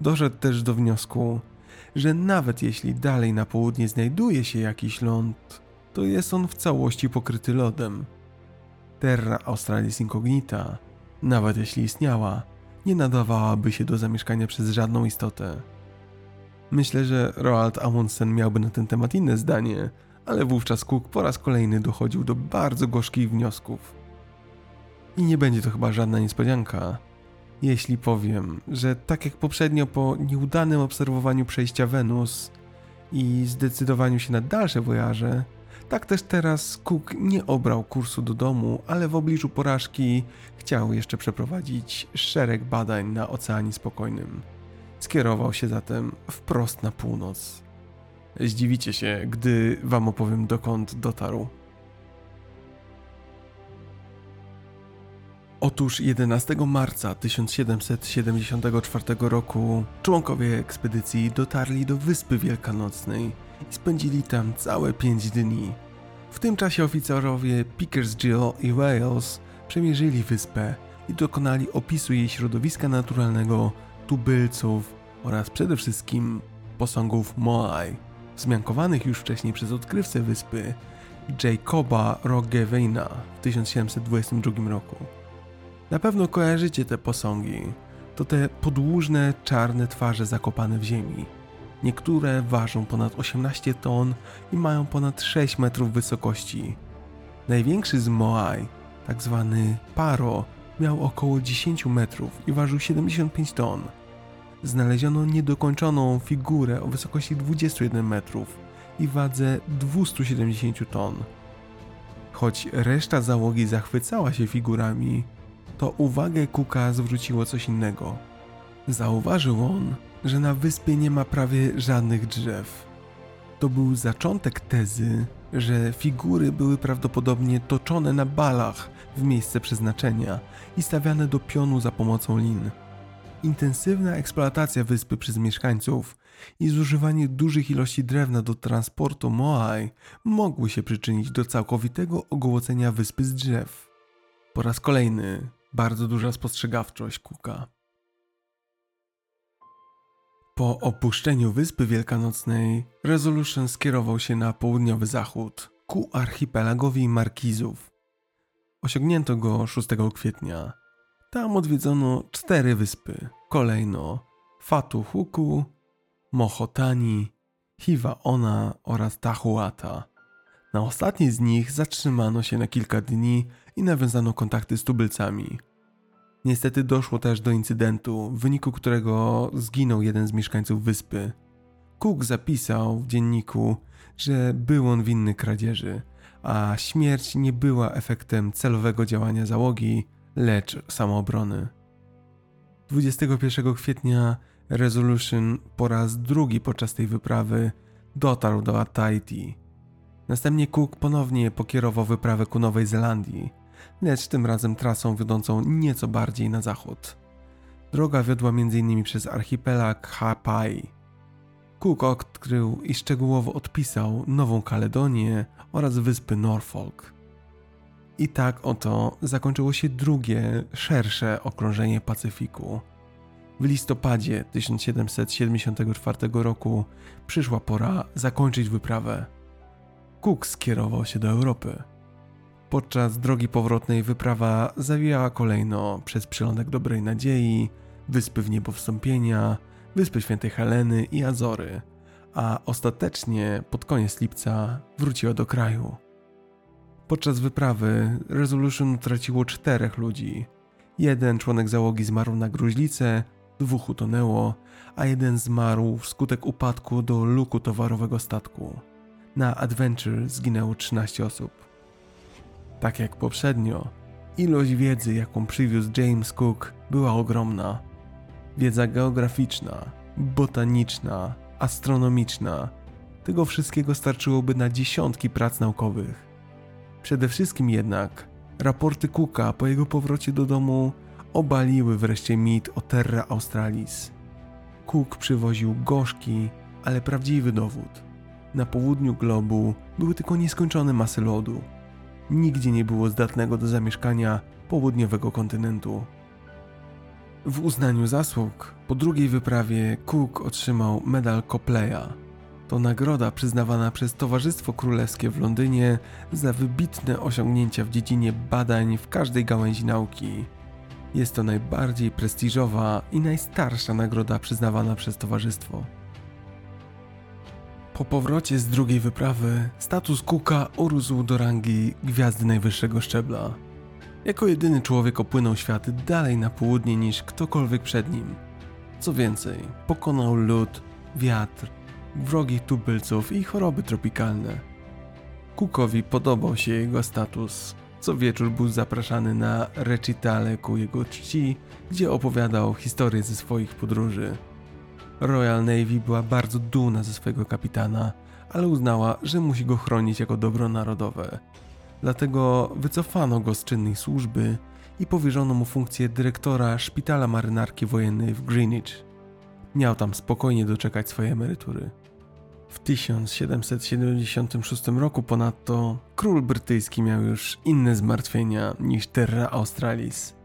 Doszedł też do wniosku, że nawet jeśli dalej na południe znajduje się jakiś ląd, to jest on w całości pokryty lodem. Terra Australis Incognita, nawet jeśli istniała, nie nadawałaby się do zamieszkania przez żadną istotę. Myślę, że Roald Amundsen miałby na ten temat inne zdanie, ale wówczas Cook po raz kolejny dochodził do bardzo gorzkich wniosków. I nie będzie to chyba żadna niespodzianka, jeśli powiem, że tak jak poprzednio po nieudanym obserwowaniu przejścia Wenus i zdecydowaniu się na dalsze wojaże, tak też teraz Cook nie obrał kursu do domu, ale w obliczu porażki chciał jeszcze przeprowadzić szereg badań na Oceanie Spokojnym. Skierował się zatem wprost na północ. Zdziwicie się, gdy wam opowiem dokąd dotarł. Otóż 11 marca 1774 roku członkowie ekspedycji dotarli do Wyspy Wielkanocnej i spędzili tam całe 5 dni. W tym czasie oficerowie Pickersgill i Wales przemierzyli wyspę i dokonali opisu jej środowiska naturalnego, tubylców oraz przede wszystkim posągów Moai, wzmiankowanych już wcześniej przez odkrywcę wyspy Jacoba Roggevena w 1722 roku. Na pewno kojarzycie te posągi. To te podłużne, czarne twarze zakopane w ziemi. Niektóre ważą ponad 18 ton i mają ponad 6 metrów wysokości. Największy z Moai, tak zwany Paro, miał około 10 metrów i ważył 75 ton. Znaleziono niedokończoną figurę o wysokości 21 metrów i wadze 270 ton. Choć reszta załogi zachwycała się figurami, to uwagę Kuka zwróciło coś innego. Zauważył on, że na wyspie nie ma prawie żadnych drzew. To był zaczątek tezy, że figury były prawdopodobnie toczone na balach w miejsce przeznaczenia i stawiane do pionu za pomocą lin. Intensywna eksploatacja wyspy przez mieszkańców i zużywanie dużych ilości drewna do transportu Moai mogły się przyczynić do całkowitego ogołocenia wyspy z drzew. Po raz kolejny bardzo duża spostrzegawczość Kuka. Po opuszczeniu Wyspy Wielkanocnej, Resolution skierował się na południowy zachód, ku archipelagowi Markizów. Osiągnięto go 6 kwietnia. Tam odwiedzono cztery wyspy, kolejno Fatu Huku, Mohotani, Hiva-Ona oraz Tahuata. Na ostatniej z nich zatrzymano się na kilka dni i nawiązano kontakty z tubylcami. Niestety doszło też do incydentu, w wyniku którego zginął jeden z mieszkańców wyspy. Cook zapisał w dzienniku, że był on winny kradzieży, a śmierć nie była efektem celowego działania załogi, lecz samoobrony. 21 kwietnia Resolution po raz drugi podczas tej wyprawy dotarł do Tahiti. Następnie Cook ponownie pokierował wyprawę ku Nowej Zelandii, lecz tym razem trasą wiodącą nieco bardziej na zachód. Droga wiodła m.in. przez archipelag Hapai. Cook odkrył i szczegółowo odpisał Nową Kaledonię oraz wyspy Norfolk. I tak oto zakończyło się drugie, szersze okrążenie Pacyfiku. W listopadzie 1774 roku przyszła pora zakończyć wyprawę. Cook skierował się do Europy. Podczas drogi powrotnej wyprawa zawijała kolejno przez przylądek Dobrej Nadziei, Wyspy w Niebo Wstąpienia, Wyspy Świętej Heleny i Azory, a ostatecznie pod koniec lipca wróciła do kraju. Podczas wyprawy Resolution utraciło czterech ludzi. Jeden członek załogi zmarł na gruźlicę, dwóch utonęło, a jeden zmarł wskutek upadku do luku towarowego statku. Na Adventure zginęło 13 osób. Tak jak poprzednio, ilość wiedzy, jaką przywiózł James Cook, była ogromna. Wiedza geograficzna, botaniczna, astronomiczna. Tego wszystkiego starczyłoby na dziesiątki prac naukowych. Przede wszystkim jednak raporty Cooka po jego powrocie do domu obaliły wreszcie mit o Terra Australis. Cook przywoził gorzki, ale prawdziwy dowód. Na południu globu były tylko nieskończone masy lodu. Nigdzie nie było zdatnego do zamieszkania południowego kontynentu. W uznaniu zasług po drugiej wyprawie Cook otrzymał medal Copleya. To nagroda przyznawana przez Towarzystwo Królewskie w Londynie za wybitne osiągnięcia w dziedzinie badań w każdej gałęzi nauki. Jest to najbardziej prestiżowa i najstarsza nagroda przyznawana przez towarzystwo. Po powrocie z drugiej wyprawy, status Cooka urósł do rangi gwiazdy najwyższego szczebla. Jako jedyny człowiek opłynął świat dalej na południe niż ktokolwiek przed nim. Co więcej, pokonał lód, wiatr, wrogich tubylców i choroby tropikalne. Cookowi podobał się jego status. Co wieczór był zapraszany na recitale ku jego czci, gdzie opowiadał historię ze swoich podróży. Royal Navy była bardzo dumna ze swojego kapitana, ale uznała, że musi go chronić jako dobro narodowe. Dlatego wycofano go z czynnej służby i powierzono mu funkcję dyrektora szpitala marynarki wojennej w Greenwich. Miał tam spokojnie doczekać swojej emerytury. W 1776 roku ponadto król brytyjski miał już inne zmartwienia niż Terra Australis.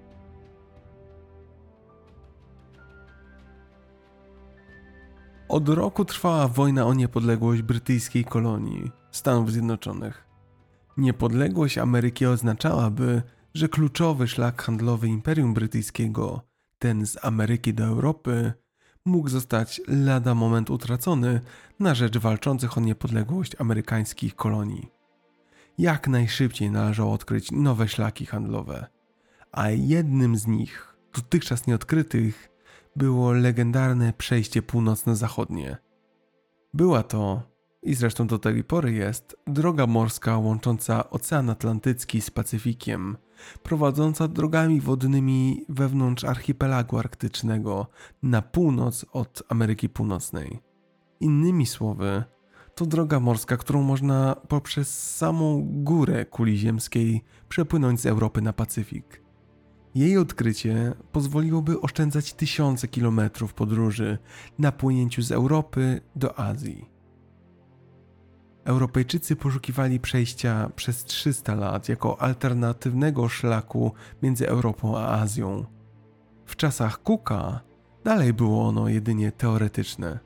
Od roku trwała wojna o niepodległość brytyjskiej kolonii Stanów Zjednoczonych. Niepodległość Ameryki oznaczałaby, że kluczowy szlak handlowy Imperium Brytyjskiego, ten z Ameryki do Europy, mógł zostać lada moment utracony na rzecz walczących o niepodległość amerykańskich kolonii. Jak najszybciej należało odkryć nowe szlaki handlowe, a jednym z nich, dotychczas nieodkrytych, było legendarne przejście północno-zachodnie. Była to, i zresztą do tej pory jest, droga morska łącząca Ocean Atlantycki z Pacyfikiem, prowadząca drogami wodnymi wewnątrz archipelagu arktycznego na północ od Ameryki Północnej. Innymi słowy, to droga morska, którą można poprzez samą górę kuli ziemskiej przepłynąć z Europy na Pacyfik. Jej odkrycie pozwoliłoby oszczędzać tysiące kilometrów podróży na płynięciu z Europy do Azji. Europejczycy poszukiwali przejścia przez 300 lat jako alternatywnego szlaku między Europą a Azją. W czasach Cooka dalej było ono jedynie teoretyczne.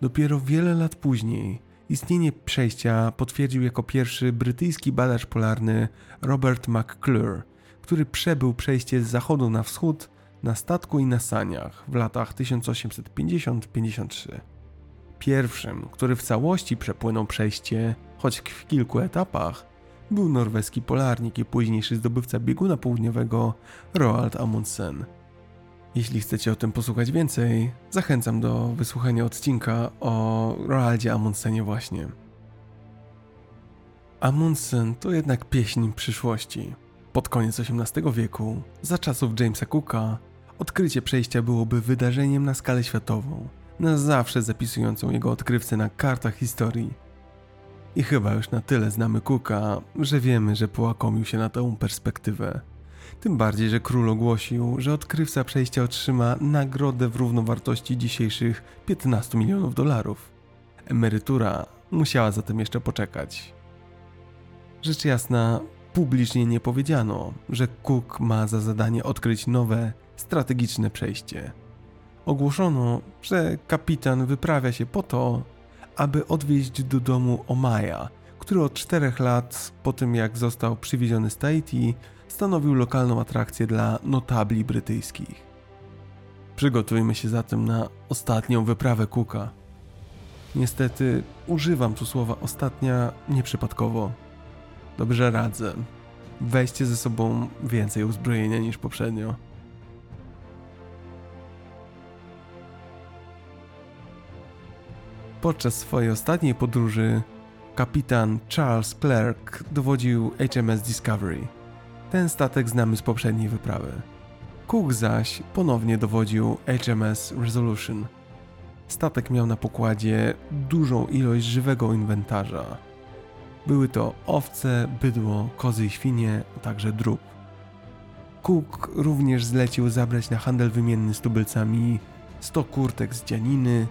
Dopiero wiele lat później istnienie przejścia potwierdził jako pierwszy brytyjski badacz polarny Robert McClure, który przebył przejście z zachodu na wschód na statku i na saniach w latach 1850-53. Pierwszym, który w całości przepłynął przejście, choć w kilku etapach, był norweski polarnik i późniejszy zdobywca bieguna południowego Roald Amundsen. Jeśli chcecie o tym posłuchać więcej, zachęcam do wysłuchania odcinka o Roaldzie Amundsenie właśnie. Amundsen to jednak pieśń przyszłości. Pod koniec XVIII wieku, za czasów Jamesa Cooka, odkrycie przejścia byłoby wydarzeniem na skalę światową, na zawsze zapisującą jego odkrywcę na kartach historii. I chyba już na tyle znamy Cooka, że wiemy, że połakomił się na tę perspektywę. Tym bardziej, że król ogłosił, że odkrywca przejścia otrzyma nagrodę w równowartości dzisiejszych 15 milionów dolarów. Emerytura musiała zatem jeszcze poczekać. Rzecz jasna, publicznie nie powiedziano, że Cook ma za zadanie odkryć nowe, strategiczne przejście. Ogłoszono, że kapitan wyprawia się po to, aby odwieźć do domu Omaja, który od czterech lat po tym jak został przywieziony z Tahiti, stanowił lokalną atrakcję dla notabli brytyjskich. Przygotujmy się zatem na ostatnią wyprawę Cooka. Niestety używam tu słowa ostatnia nieprzypadkowo. Dobrze radzę. Weźcie ze sobą więcej uzbrojenia niż poprzednio. Podczas swojej ostatniej podróży kapitan Charles Clerk dowodził HMS Discovery. Ten statek znamy z poprzedniej wyprawy. Cook zaś ponownie dowodził HMS Resolution. Statek miał na pokładzie dużą ilość żywego inwentarza. Były to owce, bydło, kozy i świnie, a także drób. Cook również zlecił zabrać na handel wymienny z tubylcami 100 kurtek z dzianiny,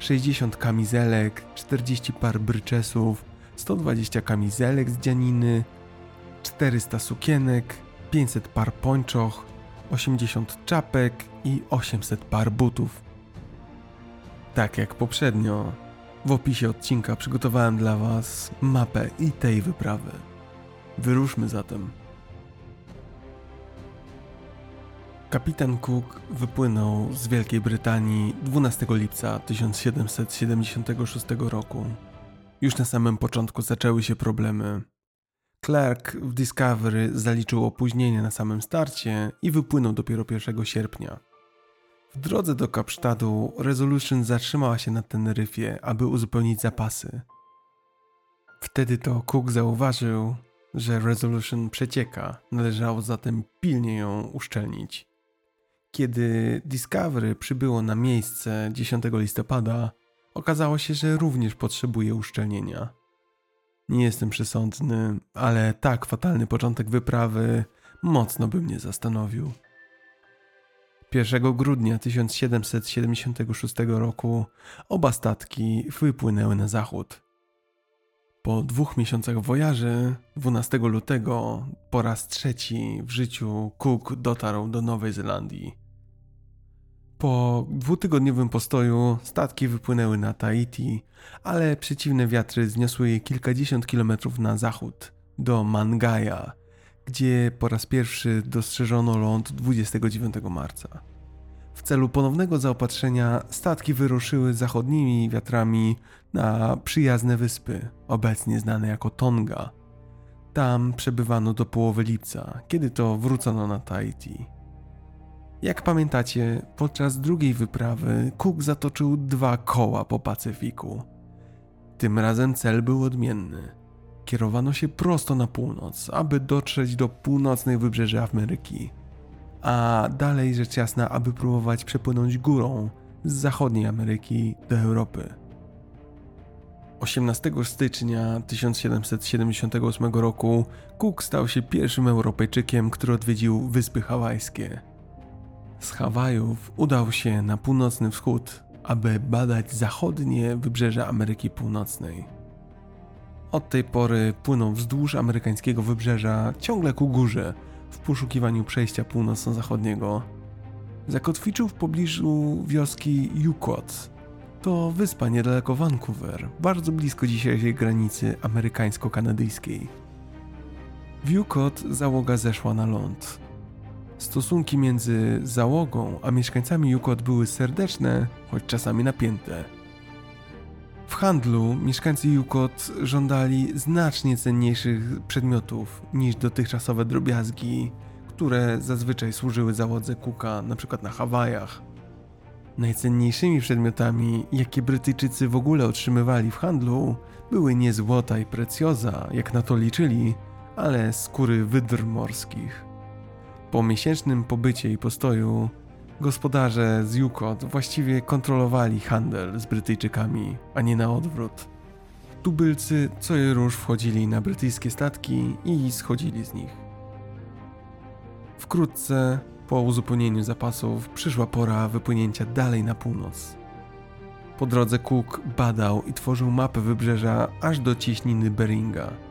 60 kamizelek, 40 par bryczesów, 120 kamizelek z dzianiny, 400 sukienek, 500 par pończoch, 80 czapek i 800 par butów. Tak jak poprzednio, w opisie odcinka przygotowałem dla Was mapę i tej wyprawy. Wyruszmy zatem. Kapitan Cook wypłynął z Wielkiej Brytanii 12 lipca 1776 roku. Już na samym początku zaczęły się problemy. Clark w Discovery zaliczył opóźnienie na samym starcie i wypłynął dopiero 1 sierpnia. W drodze do Kapsztadu Resolution zatrzymała się na Teneryfie, aby uzupełnić zapasy. Wtedy to Cook zauważył, że Resolution przecieka, należało zatem pilnie ją uszczelnić. Kiedy Discovery przybyło na miejsce 10 listopada, okazało się, że również potrzebuje uszczelnienia. Nie jestem przesądny, ale tak fatalny początek wyprawy mocno by mnie zastanowił. 1 grudnia 1776 roku oba statki wypłynęły na zachód. Po dwóch miesiącach wojaży, 12 lutego, po raz trzeci w życiu Cook dotarł do Nowej Zelandii. Po dwutygodniowym postoju statki wypłynęły na Tahiti, ale przeciwne wiatry zniosły je kilkadziesiąt kilometrów na zachód, do Mangaia, gdzie po raz pierwszy dostrzeżono ląd 29 marca. W celu ponownego zaopatrzenia statki wyruszyły zachodnimi wiatrami na przyjazne wyspy, obecnie znane jako Tonga. Tam przebywano do połowy lipca, kiedy to wrócono na Tahiti. Jak pamiętacie, podczas drugiej wyprawy Cook zatoczył dwa koła po Pacyfiku. Tym razem cel był odmienny. Kierowano się prosto na północ, aby dotrzeć do północnych wybrzeży Ameryki, a dalej rzecz jasna, aby próbować przepłynąć górą z zachodniej Ameryki do Europy. 18 stycznia 1778 roku Cook stał się pierwszym Europejczykiem, który odwiedził Wyspy Hawajskie. Z Hawajów udał się na północny wschód, aby badać zachodnie wybrzeże Ameryki Północnej. Od tej pory płynął wzdłuż amerykańskiego wybrzeża ciągle ku górze w poszukiwaniu przejścia północno-zachodniego. Zakotwiczył w pobliżu wioski Yukot. To wyspa niedaleko Vancouver, bardzo blisko dzisiejszej granicy amerykańsko-kanadyjskiej. W Yukot załoga zeszła na ląd. Stosunki między załogą a mieszkańcami Yukot były serdeczne, choć czasami napięte. W handlu mieszkańcy Yukot żądali znacznie cenniejszych przedmiotów niż dotychczasowe drobiazgi, które zazwyczaj służyły załodze Kuka, np. na Hawajach. Najcenniejszymi przedmiotami, jakie Brytyjczycy w ogóle otrzymywali w handlu, były nie złota i precjoza, jak na to liczyli, ale skóry wydr morskich. Po miesięcznym pobycie i postoju, gospodarze z Yukot właściwie kontrolowali handel z Brytyjczykami, a nie na odwrót. Tubylcy co i róż wchodzili na brytyjskie statki i schodzili z nich. Wkrótce, po uzupełnieniu zapasów, przyszła pora wypłynięcia dalej na północ. Po drodze Cook badał i tworzył mapę wybrzeża aż do cieśniny Beringa –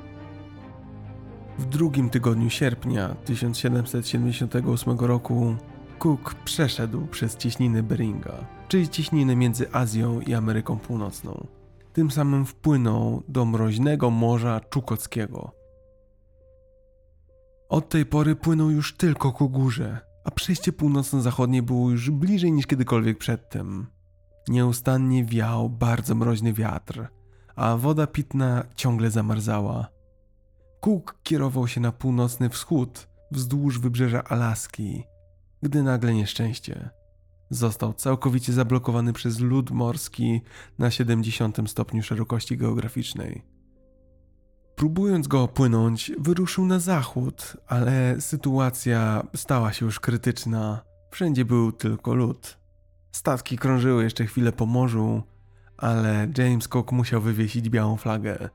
w drugim tygodniu sierpnia 1778 roku Cook przeszedł przez cieśniny Beringa, czyli cieśniny między Azją i Ameryką Północną. Tym samym wpłynął do mroźnego Morza Czukockiego. Od tej pory płynął już tylko ku górze, a przejście północno-zachodnie było już bliżej niż kiedykolwiek przedtem. Nieustannie wiał bardzo mroźny wiatr, a woda pitna ciągle zamarzała. Cook kierował się na północny wschód, wzdłuż wybrzeża Alaski, gdy nagle nieszczęście. Został całkowicie zablokowany przez lód morski na 70 stopniu szerokości geograficznej. Próbując go opłynąć, wyruszył na zachód, ale sytuacja stała się już krytyczna. Wszędzie był tylko lód. Statki krążyły jeszcze chwilę po morzu, ale James Cook musiał wywiesić białą flagę.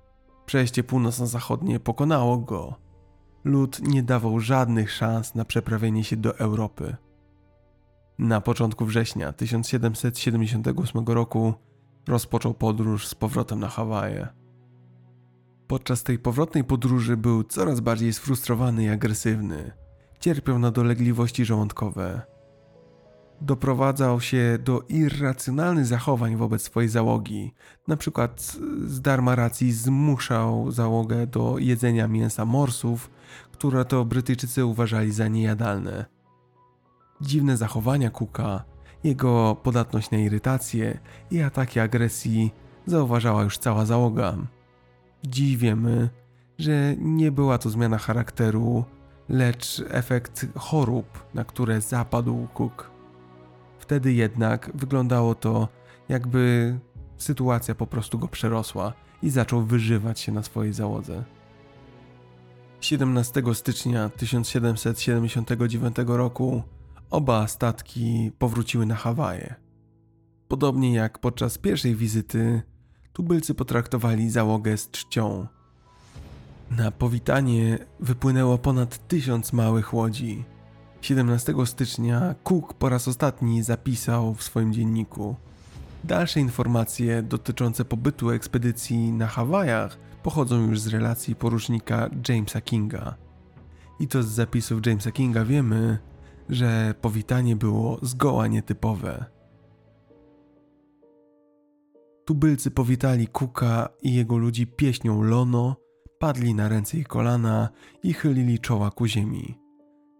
Przejście północno-zachodnie pokonało go. Lud nie dawał żadnych szans na przeprawienie się do Europy. Na początku września 1778 roku rozpoczął podróż z powrotem na Hawaje. Podczas tej powrotnej podróży był coraz bardziej sfrustrowany i agresywny. Cierpiał na dolegliwości żołądkowe doprowadzał się do irracjonalnych zachowań wobec swojej załogi. Na przykład z darma racji zmuszał załogę do jedzenia mięsa morsów, które to Brytyjczycy uważali za niejadalne. Dziwne zachowania Cooka, jego podatność na irytację i ataki agresji zauważała już cała załoga. Dziś wiemy, że nie była to zmiana charakteru, lecz efekt chorób, na które zapadł Cook. Wtedy jednak wyglądało to, jakby sytuacja po prostu go przerosła i zaczął wyżywać się na swojej załodze. 17 stycznia 1779 roku oba statki powróciły na Hawaje. Podobnie jak podczas pierwszej wizyty, tubylcy potraktowali załogę z czcią. Na powitanie wypłynęło ponad tysiąc małych łodzi. 17 stycznia Cook po raz ostatni zapisał w swoim dzienniku. Dalsze informacje dotyczące pobytu ekspedycji na Hawajach pochodzą już z relacji porucznika Jamesa Kinga. I to z zapisów Jamesa Kinga wiemy, że powitanie było zgoła nietypowe. Tubylcy powitali Kuka i jego ludzi pieśnią Lono, padli na ręce i kolana i chylili czoła ku ziemi.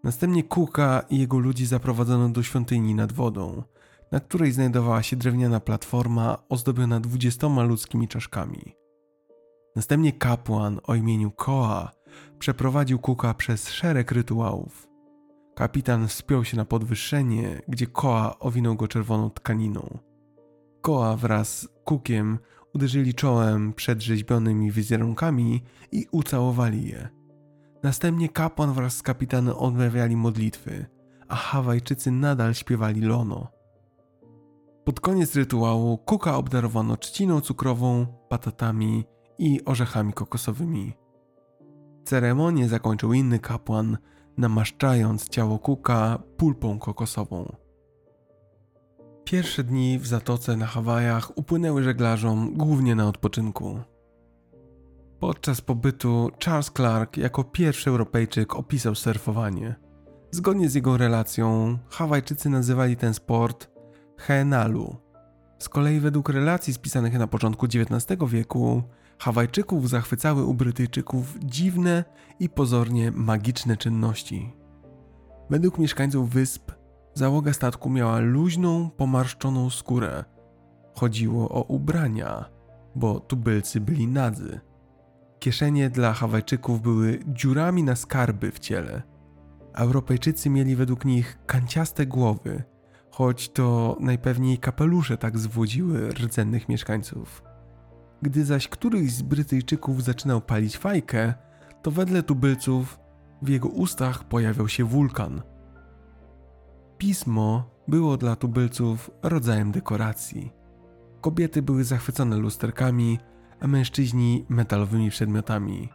Następnie Kuka i jego ludzi zaprowadzono do świątyni nad wodą, na której znajdowała się drewniana platforma ozdobiona dwudziestoma ludzkimi czaszkami. Następnie kapłan o imieniu Koa przeprowadził Kuka przez szereg rytuałów. Kapitan wspiął się na podwyższenie, gdzie Koa owinął go czerwoną tkaniną. Koa wraz z Kukiem uderzyli czołem przed rzeźbionymi wizerunkami i ucałowali je. Następnie kapłan wraz z kapitanem odmawiali modlitwy, a Hawajczycy nadal śpiewali lono. Pod koniec rytuału Kuka obdarowano trzciną cukrową, patatami i orzechami kokosowymi. Ceremonię zakończył inny kapłan, namaszczając ciało Kuka pulpą kokosową. Pierwsze dni w zatoce na Hawajach upłynęły żeglarzom głównie na odpoczynku. Podczas pobytu Charles Clark jako pierwszy Europejczyk opisał surfowanie. Zgodnie z jego relacją, Hawajczycy nazywali ten sport Heenalu. Z kolei według relacji spisanych na początku XIX wieku, Hawajczyków zachwycały u Brytyjczyków dziwne i pozornie magiczne czynności. Według mieszkańców wysp załoga statku miała luźną, pomarszczoną skórę. Chodziło o ubrania, bo tubylcy byli nadzy. Kieszenie dla Hawajczyków były dziurami na skarby w ciele. Europejczycy mieli według nich kanciaste głowy, choć to najpewniej kapelusze tak zwodziły rdzennych mieszkańców. Gdy zaś któryś z Brytyjczyków zaczynał palić fajkę, to wedle tubylców w jego ustach pojawiał się wulkan. Pismo było dla tubylców rodzajem dekoracji. Kobiety były zachwycone lusterkami, a mężczyźni metalowymi przedmiotami.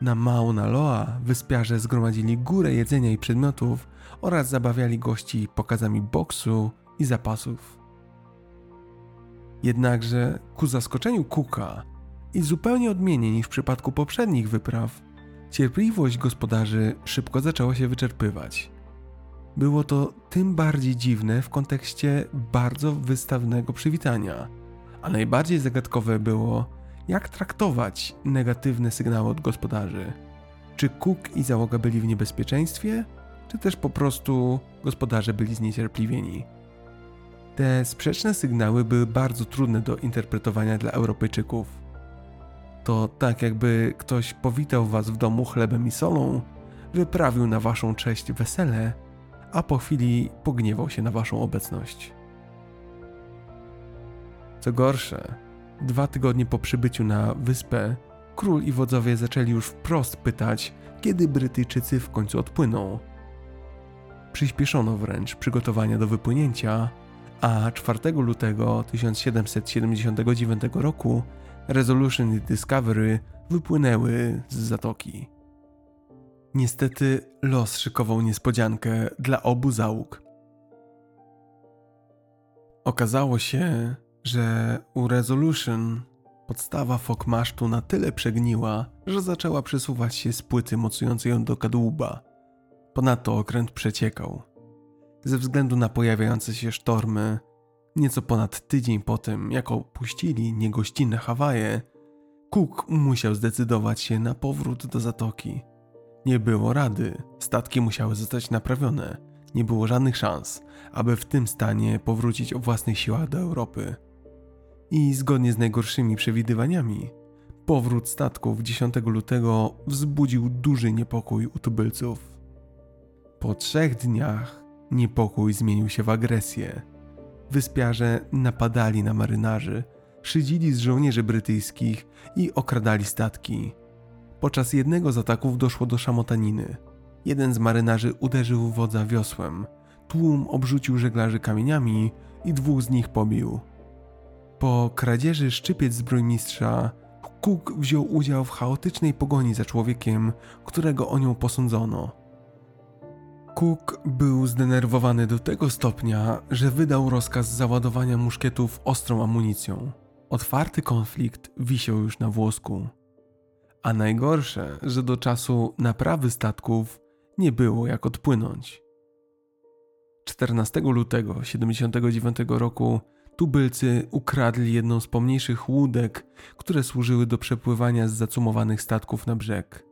Na Mauna Loa wyspiarze zgromadzili górę jedzenia i przedmiotów oraz zabawiali gości pokazami boksu i zapasów. Jednakże ku zaskoczeniu Kuka i zupełnie odmiennie niż w przypadku poprzednich wypraw, cierpliwość gospodarzy szybko zaczęła się wyczerpywać. Było to tym bardziej dziwne w kontekście bardzo wystawnego przywitania, a najbardziej zagadkowe było, jak traktować negatywne sygnały od gospodarzy. Czy Cook i załoga byli w niebezpieczeństwie, czy też po prostu gospodarze byli zniecierpliwieni? Te sprzeczne sygnały były bardzo trudne do interpretowania dla Europejczyków. To tak, jakby ktoś powitał was w domu chlebem i solą, wyprawił na waszą cześć wesele, a po chwili pogniewał się na waszą obecność. Co gorsze, dwa tygodnie po przybyciu na wyspę, król i wodzowie zaczęli już wprost pytać, kiedy Brytyjczycy w końcu odpłyną. Przyspieszono wręcz przygotowania do wypłynięcia, a 4 lutego 1779 roku Resolution i Discovery wypłynęły z zatoki. Niestety los szykował niespodziankę dla obu załóg. Okazało się, że u Resolution podstawa fokmasztu na tyle przegniła, że zaczęła przesuwać się z płyty mocującej ją do kadłuba. Ponadto okręt przeciekał. Ze względu na pojawiające się sztormy, nieco ponad tydzień po tym, jak opuścili niegościnne Hawaje, Cook musiał zdecydować się na powrót do zatoki. Nie było rady, statki musiały zostać naprawione, nie było żadnych szans, aby w tym stanie powrócić o własnych siłach do Europy. I zgodnie z najgorszymi przewidywaniami, Powrót statków 10 lutego wzbudził duży niepokój u tubylców. Po trzech dniach niepokój zmienił się w agresję. Wyspiarze napadali na marynarzy, szydzili z żołnierzy brytyjskich i okradali statki. Podczas jednego z ataków doszło do szamotaniny. Jeden z marynarzy uderzył wodza wiosłem, tłum obrzucił żeglarzy kamieniami i dwóch z nich pobił. Po kradzieży szczypiec zbrojmistrza, Cook wziął udział w chaotycznej pogoni za człowiekiem, którego o nią posądzono. Cook był zdenerwowany do tego stopnia, że wydał rozkaz załadowania muszkietów ostrą amunicją. Otwarty konflikt wisiał już na włosku. A najgorsze, że do czasu naprawy statków nie było jak odpłynąć. 14 lutego 79 roku tubylcy ukradli jedną z pomniejszych łódek, które służyły do przepływania z zacumowanych statków na brzeg.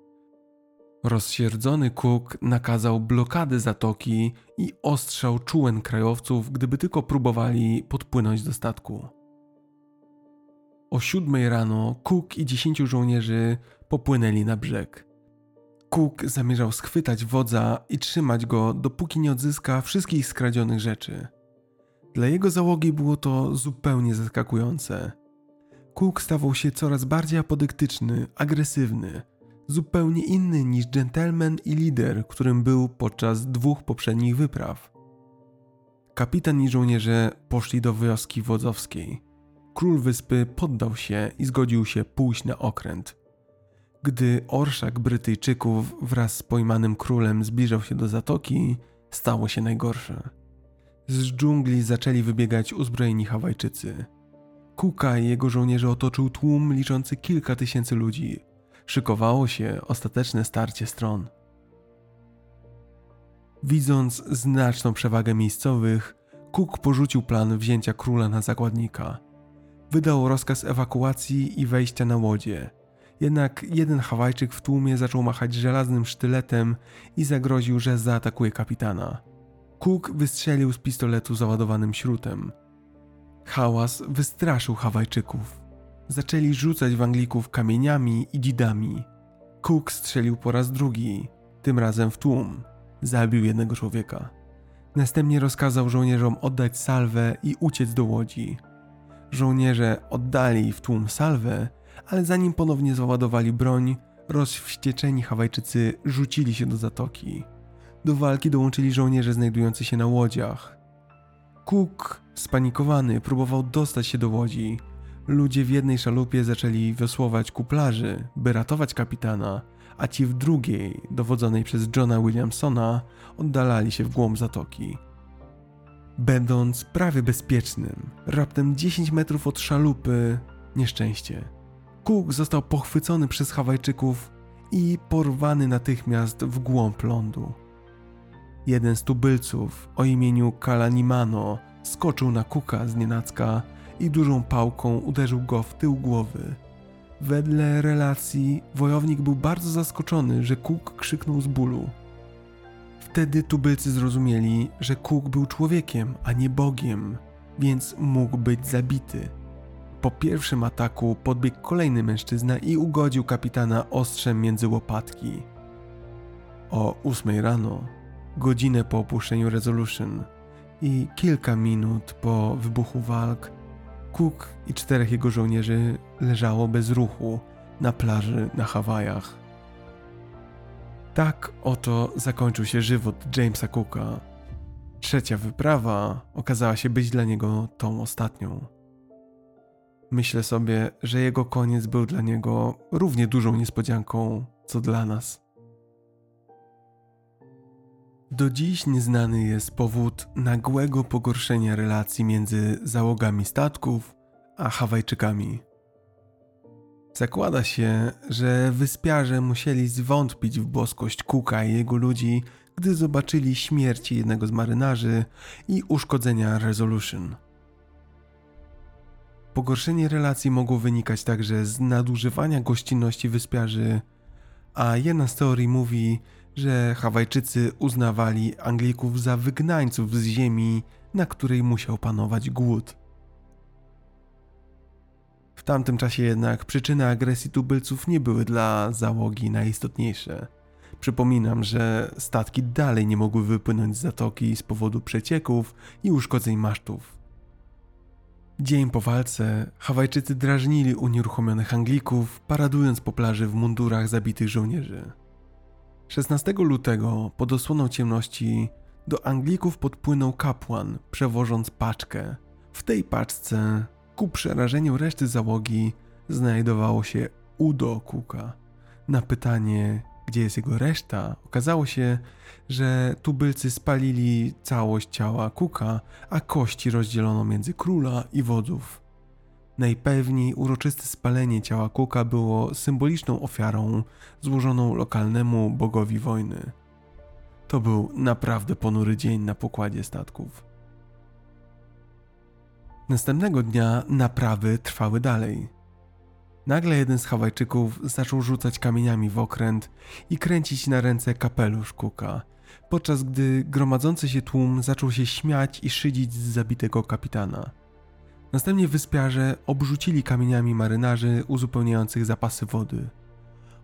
Rozsierdzony Cook nakazał blokadę zatoki i ostrzał czułen krajowców, gdyby tylko próbowali podpłynąć do statku. O siódmej rano Cook i dziesięciu żołnierzy popłynęli na brzeg. Cook zamierzał schwytać wodza i trzymać go, dopóki nie odzyska wszystkich skradzionych rzeczy. Dla jego załogi było to zupełnie zaskakujące. Cook stawał się coraz bardziej apodyktyczny, agresywny, zupełnie inny niż gentleman i lider, którym był podczas dwóch poprzednich wypraw. Kapitan i żołnierze poszli do wioski wodzowskiej. Król wyspy poddał się i zgodził się pójść na okręt. Gdy orszak Brytyjczyków wraz z pojmanym królem zbliżał się do zatoki, stało się najgorsze. Z dżungli zaczęli wybiegać uzbrojeni Hawajczycy. Kuka i jego żołnierze otoczył tłum liczący kilka tysięcy ludzi. Szykowało się ostateczne starcie stron. Widząc znaczną przewagę miejscowych, Cook porzucił plan wzięcia króla na zakładnika. Wydał rozkaz ewakuacji i wejścia na łodzie. Jednak jeden Hawajczyk w tłumie zaczął machać żelaznym sztyletem i zagroził, że zaatakuje kapitana. Cook wystrzelił z pistoletu załadowanym śrutem. Hałas wystraszył Hawajczyków. Zaczęli rzucać w Anglików kamieniami i dzidami. Cook strzelił po raz drugi, tym razem w tłum. Zabił jednego człowieka. Następnie rozkazał żołnierzom oddać salwę i uciec do łodzi. Żołnierze oddali w tłum salwę, ale zanim ponownie załadowali broń, rozwścieczeni Hawajczycy rzucili się do zatoki. Do walki dołączyli żołnierze znajdujący się na łodziach. Cook, spanikowany, próbował dostać się do łodzi. Ludzie w jednej szalupie zaczęli wiosłować kuplarzy, by ratować kapitana, a ci w drugiej, dowodzonej przez Johna Williamsona, oddalali się w głąb zatoki. Będąc prawie bezpiecznym, raptem 10 metrów od szalupy, nieszczęście. Cook został pochwycony przez Hawajczyków i porwany natychmiast w głąb lądu. Jeden z tubylców o imieniu Kalanimano skoczył na Kuka z nienacka i dużą pałką uderzył go w tył głowy. Wedle relacji wojownik był bardzo zaskoczony, że Cook krzyknął z bólu. Wtedy tubylcy zrozumieli, że Cook był człowiekiem, a nie Bogiem, więc mógł być zabity. Po pierwszym ataku podbiegł kolejny mężczyzna i ugodził kapitana ostrzem między łopatki. O ósmej rano godzinę po opuszczeniu Resolution i kilka minut po wybuchu walk, Cook i czterech jego żołnierzy leżało bez ruchu na plaży na Hawajach. Tak oto zakończył się żywot Jamesa Cooka. Trzecia wyprawa okazała się być dla niego tą ostatnią. Myślę sobie, że jego koniec był dla niego równie dużą niespodzianką, co dla nas. Do dziś nieznany jest powód nagłego pogorszenia relacji między załogami statków a Hawajczykami. Zakłada się, że wyspiarze musieli zwątpić w boskość Kuka i jego ludzi, gdy zobaczyli śmierci jednego z marynarzy i uszkodzenia Resolution. Pogorszenie relacji mogło wynikać także z nadużywania gościnności wyspiarzy, a jedna z teorii mówi, że Hawajczycy uznawali Anglików za wygnańców z ziemi, na której musiał panować głód. W tamtym czasie jednak przyczyny agresji tubylców nie były dla załogi najistotniejsze. Przypominam, że statki dalej nie mogły wypłynąć z zatoki z powodu przecieków i uszkodzeń masztów. Dzień po walce Hawajczycy drażnili unieruchomionych Anglików, paradując po plaży w mundurach zabitych żołnierzy. 16 lutego, pod osłoną ciemności, do Anglików podpłynął kapłan, przewożąc paczkę. W tej paczce, ku przerażeniu reszty załogi, znajdowało się udo Kuka. Na pytanie, gdzie jest jego reszta, okazało się, że tubylcy spalili całość ciała Kuka, a kości rozdzielono między króla i wodzów. Najpewniej uroczyste spalenie ciała Kuka było symboliczną ofiarą złożoną lokalnemu bogowi wojny. To był naprawdę ponury dzień na pokładzie statków. Następnego dnia naprawy trwały dalej. Nagle jeden z Hawajczyków zaczął rzucać kamieniami w okręt i kręcić na ręce kapelusz Kuka, podczas gdy gromadzący się tłum zaczął się śmiać i szydzić z zabitego kapitana. Następnie wyspiarze obrzucili kamieniami marynarzy uzupełniających zapasy wody.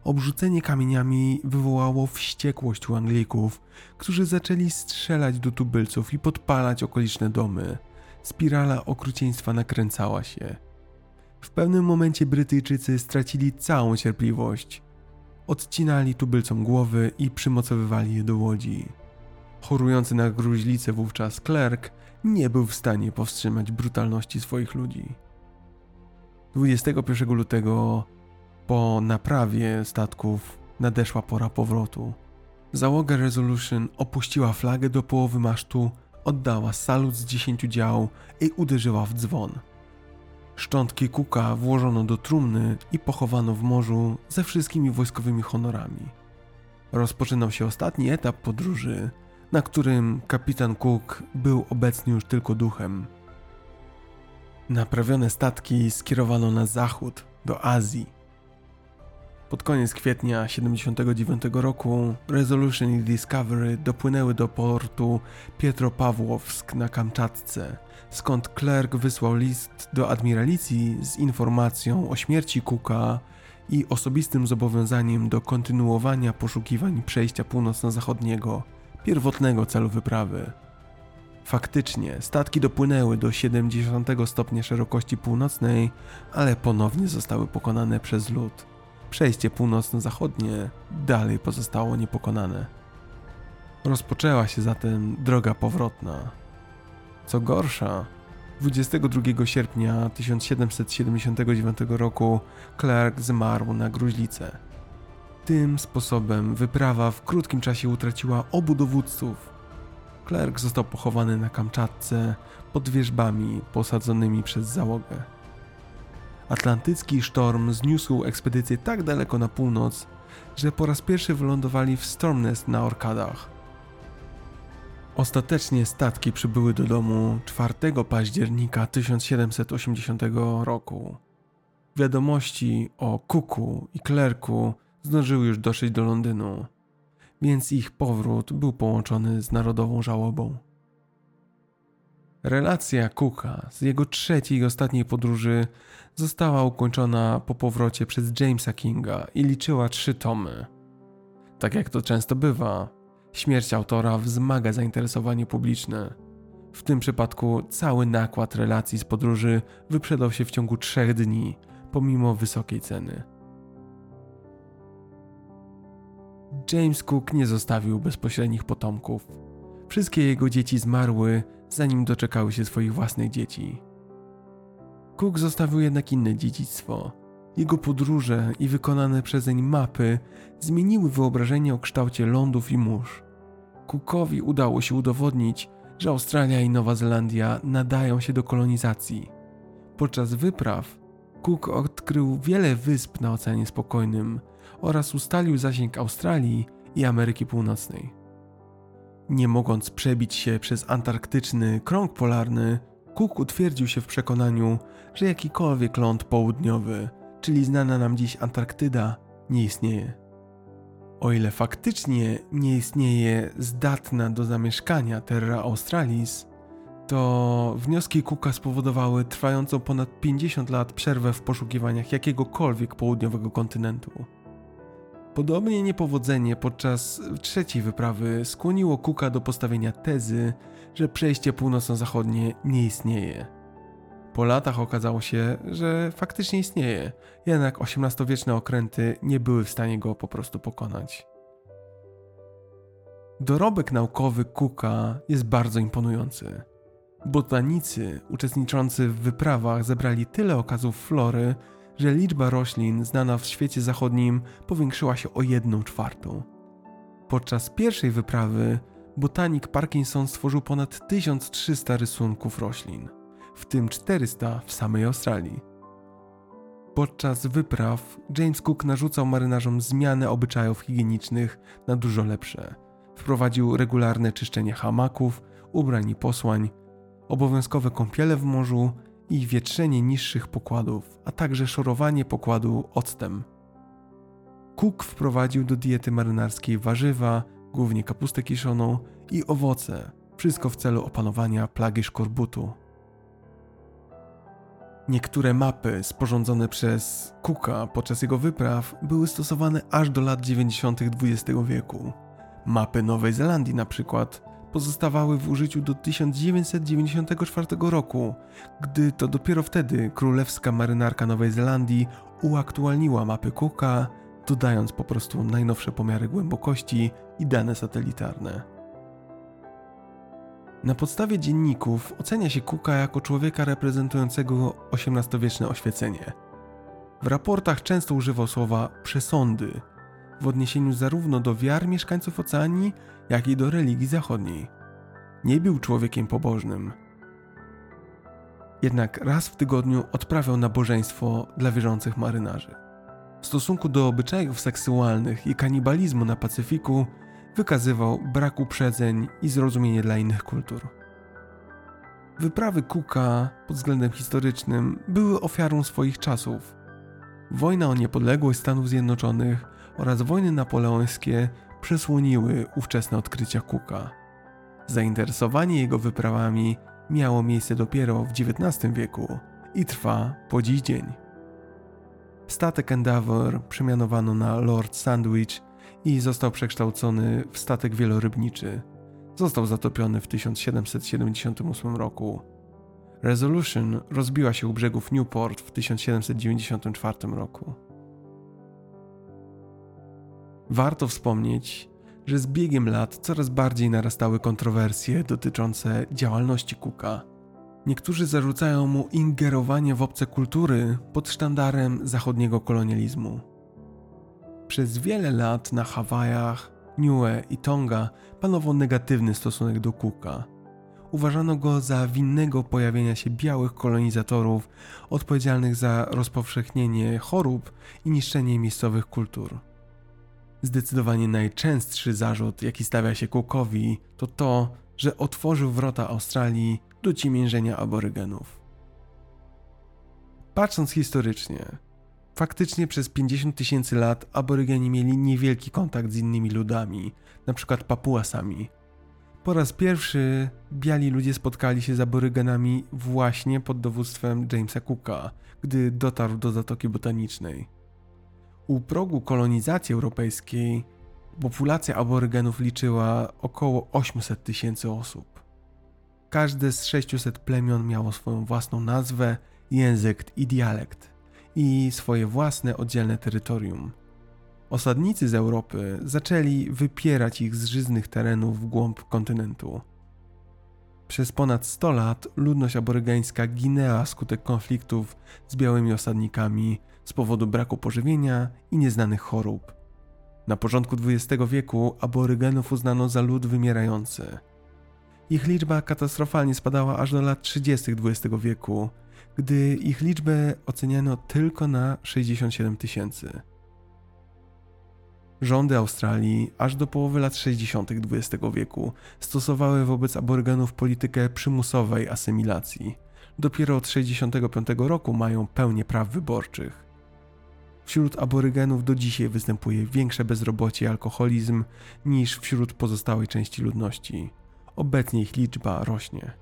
Obrzucenie kamieniami wywołało wściekłość u Anglików, którzy zaczęli strzelać do tubylców i podpalać okoliczne domy. Spirala okrucieństwa nakręcała się. W pewnym momencie Brytyjczycy stracili całą cierpliwość. Odcinali tubylcom głowy i przymocowywali je do łodzi. Chorujący na gruźlicę wówczas Klerk nie był w stanie powstrzymać brutalności swoich ludzi. 21 lutego po naprawie statków nadeszła pora powrotu. Załoga Resolution opuściła flagę do połowy masztu, oddała salut z dziesięciu dział i uderzyła w dzwon. Szczątki kuka włożono do trumny i pochowano w morzu ze wszystkimi wojskowymi honorami. Rozpoczynał się ostatni etap podróży, na którym kapitan Cook był obecny już tylko duchem. Naprawione statki skierowano na zachód, do Azji. Pod koniec kwietnia 1979 roku Resolution i Discovery dopłynęły do portu Pietropawłowsk na Kamczatce, skąd Clerk wysłał list do admiralicji z informacją o śmierci Cooka i osobistym zobowiązaniem do kontynuowania poszukiwań przejścia północno-zachodniego, pierwotnego celu wyprawy. Faktycznie, statki dopłynęły do 70 stopnia szerokości północnej, ale ponownie zostały pokonane przez lód. Przejście północno-zachodnie dalej pozostało niepokonane. Rozpoczęła się zatem droga powrotna. Co gorsza, 22 sierpnia 1779 roku Clark zmarł na gruźlicę. Tym sposobem wyprawa w krótkim czasie utraciła obu dowódców. Clark został pochowany na Kamczatce pod wieżbami posadzonymi przez załogę. Atlantycki sztorm zniósł ekspedycję tak daleko na północ, że po raz pierwszy wylądowali w Stormnest na Orkadach. Ostatecznie statki przybyły do domu 4 października 1780 roku. Wiadomości o Kuku i Klerku zdążyły już dotrzeć do Londynu, więc ich powrót był połączony z narodową żałobą. Relacja Cooka z jego trzeciej i ostatniej podróży została ukończona po powrocie przez Jamesa Kinga i liczyła trzy tomy. Tak jak to często bywa, śmierć autora wzmaga zainteresowanie publiczne. W tym przypadku cały nakład relacji z podróży wyprzedał się w ciągu trzech dni, pomimo wysokiej ceny. James Cook nie zostawił bezpośrednich potomków. Wszystkie jego dzieci zmarły, zanim doczekały się swoich własnych dzieci. Cook zostawił jednak inne dziedzictwo. Jego podróże i wykonane przezeń mapy zmieniły wyobrażenie o kształcie lądów i mórz. Cookowi udało się udowodnić, że Australia i Nowa Zelandia nadają się do kolonizacji. Podczas wypraw Cook odkrył wiele wysp na Oceanie Spokojnym oraz ustalił zasięg Australii i Ameryki Północnej. Nie mogąc przebić się przez antarktyczny krąg polarny, Cook utwierdził się w przekonaniu, że jakikolwiek ląd południowy, czyli znana nam dziś Antarktyda, nie istnieje. O ile faktycznie nie istnieje zdatna do zamieszkania Terra Australis, to wnioski Cooka spowodowały trwającą ponad 50 lat przerwę w poszukiwaniach jakiegokolwiek południowego kontynentu. Podobnie niepowodzenie podczas trzeciej wyprawy skłoniło Cooka do postawienia tezy, że przejście północno-zachodnie nie istnieje. Po latach okazało się, że faktycznie istnieje, jednak XVIII-wieczne okręty nie były w stanie go po prostu pokonać. Dorobek naukowy Cooka jest bardzo imponujący. Botanicy uczestniczący w wyprawach zebrali tyle okazów flory, że liczba roślin znana w świecie zachodnim powiększyła się o jedną czwartą. Podczas pierwszej wyprawy botanik Parkinson stworzył ponad 1300 rysunków roślin, w tym 400 w samej Australii. Podczas wypraw James Cook narzucał marynarzom zmianę obyczajów higienicznych na dużo lepsze. Wprowadził regularne czyszczenie hamaków, ubrań i posłań, obowiązkowe kąpiele w morzu i wietrzenie niższych pokładów, a także szorowanie pokładu octem. Cook wprowadził do diety marynarskiej warzywa, głównie kapustę kiszoną i owoce, wszystko w celu opanowania plagi szkorbutu. Niektóre mapy sporządzone przez Cooka podczas jego wypraw były stosowane aż do lat 90. XX wieku. Mapy Nowej Zelandii na przykład pozostawały w użyciu do 1994 roku, gdy to dopiero wtedy królewska marynarka Nowej Zelandii uaktualniła mapy Cooka, dodając po prostu najnowsze pomiary głębokości i dane satelitarne. Na podstawie dzienników ocenia się Cooka jako człowieka reprezentującego XVIII-wieczne oświecenie. W raportach często używał słowa przesądy w odniesieniu zarówno do wiar mieszkańców oceanii, jak i do religii zachodniej. Nie był człowiekiem pobożnym. Jednak raz w tygodniu odprawiał nabożeństwo dla wierzących marynarzy. W stosunku do obyczajów seksualnych i kanibalizmu na Pacyfiku wykazywał brak uprzedzeń i zrozumienie dla innych kultur. Wyprawy Cooka pod względem historycznym były ofiarą swoich czasów. Wojna o niepodległość Stanów Zjednoczonych oraz wojny napoleońskie przesłoniły ówczesne odkrycia Cooka. Zainteresowanie jego wyprawami miało miejsce dopiero w XIX wieku i trwa po dziś dzień. Statek Endeavour przemianowano na Lord Sandwich i został przekształcony w statek wielorybniczy. Został zatopiony w 1778 roku. Resolution rozbiła się u brzegów Newport w 1794 roku. Warto wspomnieć, że z biegiem lat coraz bardziej narastały kontrowersje dotyczące działalności Cooka. Niektórzy zarzucają mu ingerowanie w obce kultury pod sztandarem zachodniego kolonializmu. Przez wiele lat na Hawajach, Niue i Tonga panował negatywny stosunek do Cooka. Uważano go za winnego pojawienia się białych kolonizatorów odpowiedzialnych za rozpowszechnienie chorób i niszczenie miejscowych kultur. Zdecydowanie najczęstszy zarzut, jaki stawia się Cookowi, to to, że otworzył wrota Australii do ciemiężenia aborygenów. Patrząc historycznie, faktycznie przez 50 tysięcy lat aborygeni mieli niewielki kontakt z innymi ludami, np. Papuasami. Po raz pierwszy biali ludzie spotkali się z aborygenami właśnie pod dowództwem Jamesa Cooka, gdy dotarł do Zatoki Botanicznej. U progu kolonizacji europejskiej populacja aborygenów liczyła około 800 tysięcy osób. Każde z 600 plemion miało swoją własną nazwę, język i dialekt i swoje własne oddzielne terytorium. Osadnicy z Europy zaczęli wypierać ich z żyznych terenów w głąb kontynentu. Przez ponad 100 lat ludność aborygeńska ginęła skutek konfliktów z białymi osadnikami z powodu braku pożywienia i nieznanych chorób. Na początku XX wieku aborygenów uznano za lud wymierający. Ich liczba katastrofalnie spadała aż do lat 30. XX wieku, gdy ich liczbę oceniano tylko na 67 tysięcy. Rządy Australii aż do połowy lat 60. XX wieku stosowały wobec aborygenów politykę przymusowej asymilacji. Dopiero od 65 roku mają pełnię praw wyborczych. Wśród aborygenów do dzisiaj występuje większe bezrobocie i alkoholizm niż wśród pozostałej części ludności. Obecnie ich liczba rośnie.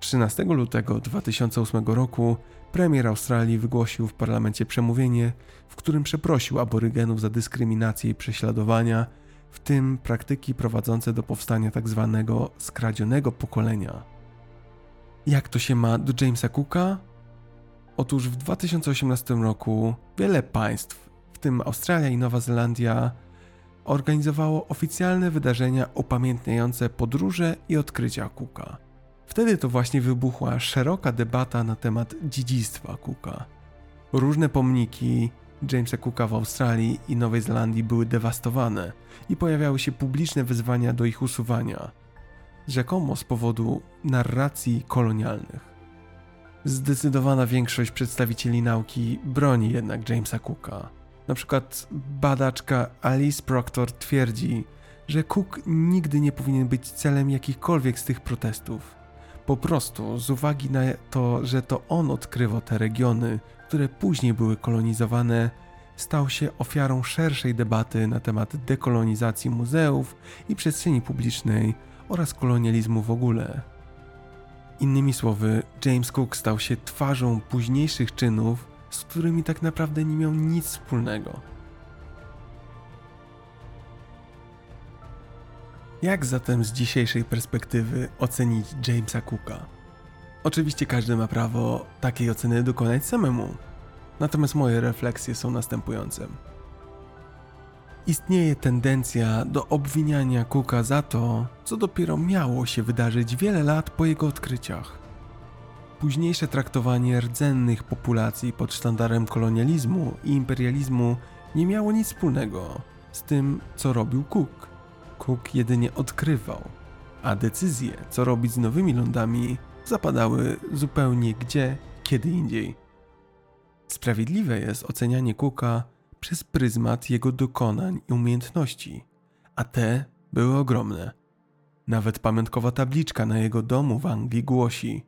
13 lutego 2008 roku premier Australii wygłosił w parlamencie przemówienie, w którym przeprosił aborygenów za dyskryminację i prześladowania, w tym praktyki prowadzące do powstania tzw. Tak skradzionego pokolenia. Jak to się ma do Jamesa Cooka? Otóż w 2018 roku wiele państw, w tym Australia i Nowa Zelandia, organizowało oficjalne wydarzenia upamiętniające podróże i odkrycia Cooka. Wtedy to właśnie wybuchła szeroka debata na temat dziedzictwa Cooka. Różne pomniki Jamesa Cooka w Australii i Nowej Zelandii były dewastowane i pojawiały się publiczne wezwania do ich usuwania, rzekomo z powodu narracji kolonialnych. Zdecydowana większość przedstawicieli nauki broni jednak Jamesa Cooka. Na przykład badaczka Alice Proctor twierdzi, że Cook nigdy nie powinien być celem jakichkolwiek z tych protestów. Po prostu z uwagi na to, że to on odkrywał te regiony, które później były kolonizowane, stał się ofiarą szerszej debaty na temat dekolonizacji muzeów i przestrzeni publicznej oraz kolonializmu w ogóle. Innymi słowy, James Cook stał się twarzą późniejszych czynów, z którymi tak naprawdę nie miał nic wspólnego. Jak zatem z dzisiejszej perspektywy ocenić Jamesa Cooka? Oczywiście każdy ma prawo takiej oceny dokonać samemu. Natomiast moje refleksje są następujące. Istnieje tendencja do obwiniania Cooka za to, co dopiero miało się wydarzyć wiele lat po jego odkryciach. Późniejsze traktowanie rdzennych populacji pod sztandarem kolonializmu i imperializmu nie miało nic wspólnego z tym, co robił Cook. Cook jedynie odkrywał, a decyzje, co robić z nowymi lądami, zapadały zupełnie gdzie, kiedy indziej. Sprawiedliwe jest ocenianie Cooka przez pryzmat jego dokonań i umiejętności, a te były ogromne. Nawet pamiątkowa tabliczka na jego domu w Anglii głosi: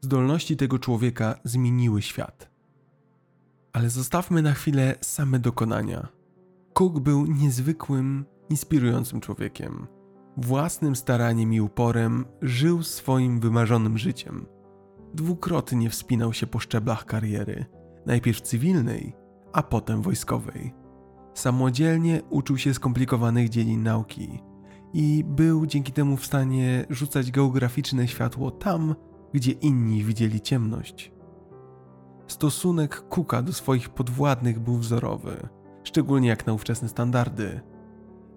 Zdolności tego człowieka zmieniły świat. Ale zostawmy na chwilę same dokonania. Cook był niezwykłym, inspirującym człowiekiem. Własnym staraniem i uporem żył swoim wymarzonym życiem. Dwukrotnie wspinał się po szczeblach kariery, najpierw cywilnej, a potem wojskowej. Samodzielnie uczył się skomplikowanych dziedzin nauki i był dzięki temu w stanie rzucać geograficzne światło tam, gdzie inni widzieli ciemność. Stosunek Kuka do swoich podwładnych był wzorowy, szczególnie jak na ówczesne standardy.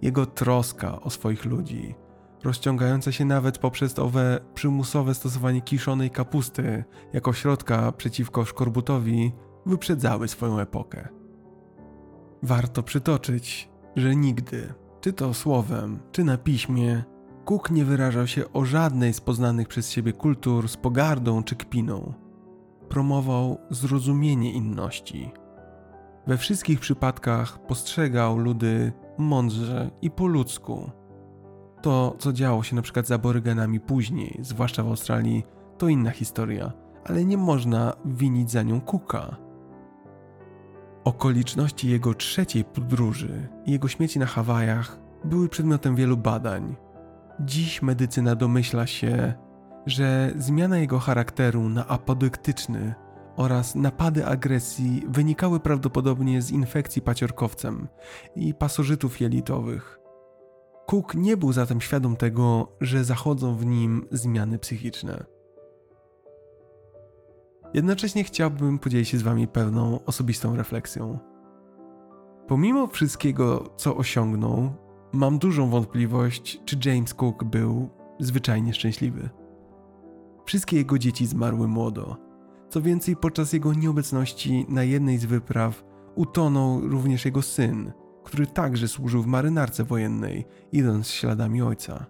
Jego troska o swoich ludzi, rozciągająca się nawet poprzez owe przymusowe stosowanie kiszonej kapusty jako środka przeciwko szkorbutowi, wyprzedzały swoją epokę. Warto przytoczyć, że nigdy, czy to słowem, czy na piśmie, Cook nie wyrażał się o żadnej z poznanych przez siebie kultur z pogardą czy kpiną. Promował zrozumienie inności. We wszystkich przypadkach postrzegał ludy mądrze i po ludzku. To, co działo się przykład z aborygenami później, zwłaszcza w Australii, to inna historia, ale nie można winić za nią Cooka. Okoliczności jego trzeciej podróży i jego śmieci na Hawajach były przedmiotem wielu badań. Dziś medycyna domyśla się, że zmiana jego charakteru na apodyktyczny oraz napady agresji wynikały prawdopodobnie z infekcji paciorkowcem i pasożytów jelitowych. Cook nie był zatem świadom tego, że zachodzą w nim zmiany psychiczne. Jednocześnie chciałbym podzielić się z Wami pewną osobistą refleksją. Pomimo wszystkiego, co osiągnął, mam dużą wątpliwość, czy James Cook był zwyczajnie szczęśliwy. Wszystkie jego dzieci zmarły młodo. Co więcej, podczas jego nieobecności na jednej z wypraw utonął również jego syn, który także służył w marynarce wojennej, idąc śladami ojca.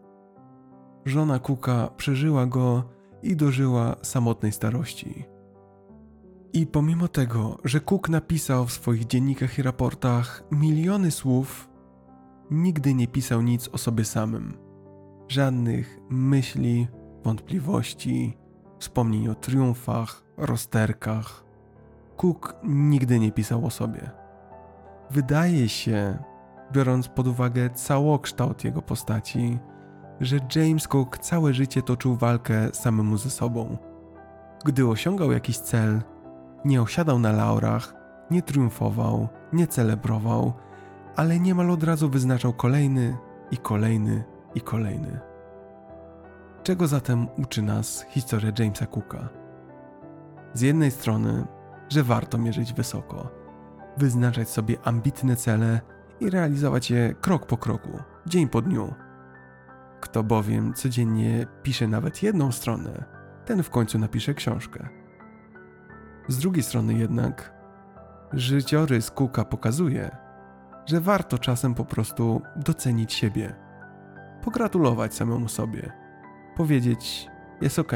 Żona Cooka przeżyła go i dożyła samotnej starości. I pomimo tego, że Cook napisał w swoich dziennikach i raportach miliony słów, nigdy nie pisał nic o sobie samym. Żadnych myśli, wątpliwości, wspomnień o triumfach, rozterkach. Cook nigdy nie pisał o sobie. Wydaje się, biorąc pod uwagę całokształt jego postaci, że James Cook całe życie toczył walkę samemu ze sobą. Gdy osiągał jakiś cel, nie osiadał na laurach, nie triumfował, nie celebrował, ale niemal od razu wyznaczał kolejny i kolejny i kolejny. Czego zatem uczy nas historia Jamesa Cooka? Z jednej strony, że warto mierzyć wysoko, wyznaczać sobie ambitne cele i realizować je krok po kroku, dzień po dniu. Kto bowiem codziennie pisze nawet jedną stronę, ten w końcu napisze książkę. Z drugiej strony jednak, życiorys Cooka pokazuje, że warto czasem po prostu docenić siebie, pogratulować samemu sobie, powiedzieć: Jest ok,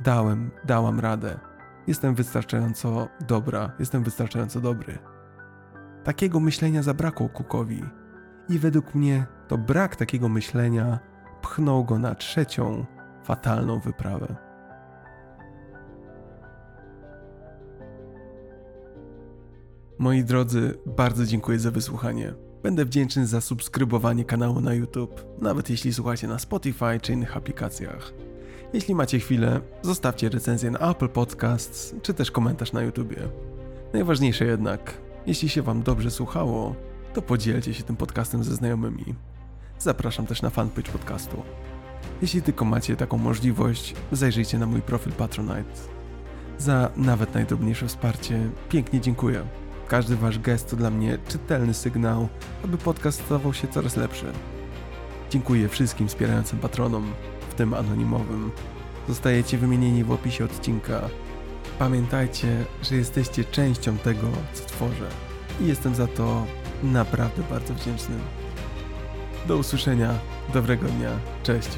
dałem, dałam radę, jestem wystarczająco dobra, jestem wystarczająco dobry. Takiego myślenia zabrakło Cookowi i według mnie to brak takiego myślenia pchnął go na trzecią, fatalną wyprawę. Moi drodzy, bardzo dziękuję za wysłuchanie. Będę wdzięczny za subskrybowanie kanału na YouTube, nawet jeśli słuchacie na Spotify czy innych aplikacjach. Jeśli macie chwilę, zostawcie recenzję na Apple Podcasts czy też komentarz na YouTubie. Najważniejsze jednak, jeśli się Wam dobrze słuchało, to podzielcie się tym podcastem ze znajomymi. Zapraszam też na fanpage podcastu. Jeśli tylko macie taką możliwość, zajrzyjcie na mój profil Patronite. Za nawet najdrobniejsze wsparcie pięknie dziękuję. Każdy wasz gest to dla mnie czytelny sygnał, aby podcast stawał się coraz lepszy. Dziękuję wszystkim wspierającym patronom, w tym anonimowym. Zostajecie wymienieni w opisie odcinka. Pamiętajcie, że jesteście częścią tego, co tworzę. I jestem za to naprawdę bardzo wdzięczny. Do usłyszenia, dobrego dnia, cześć.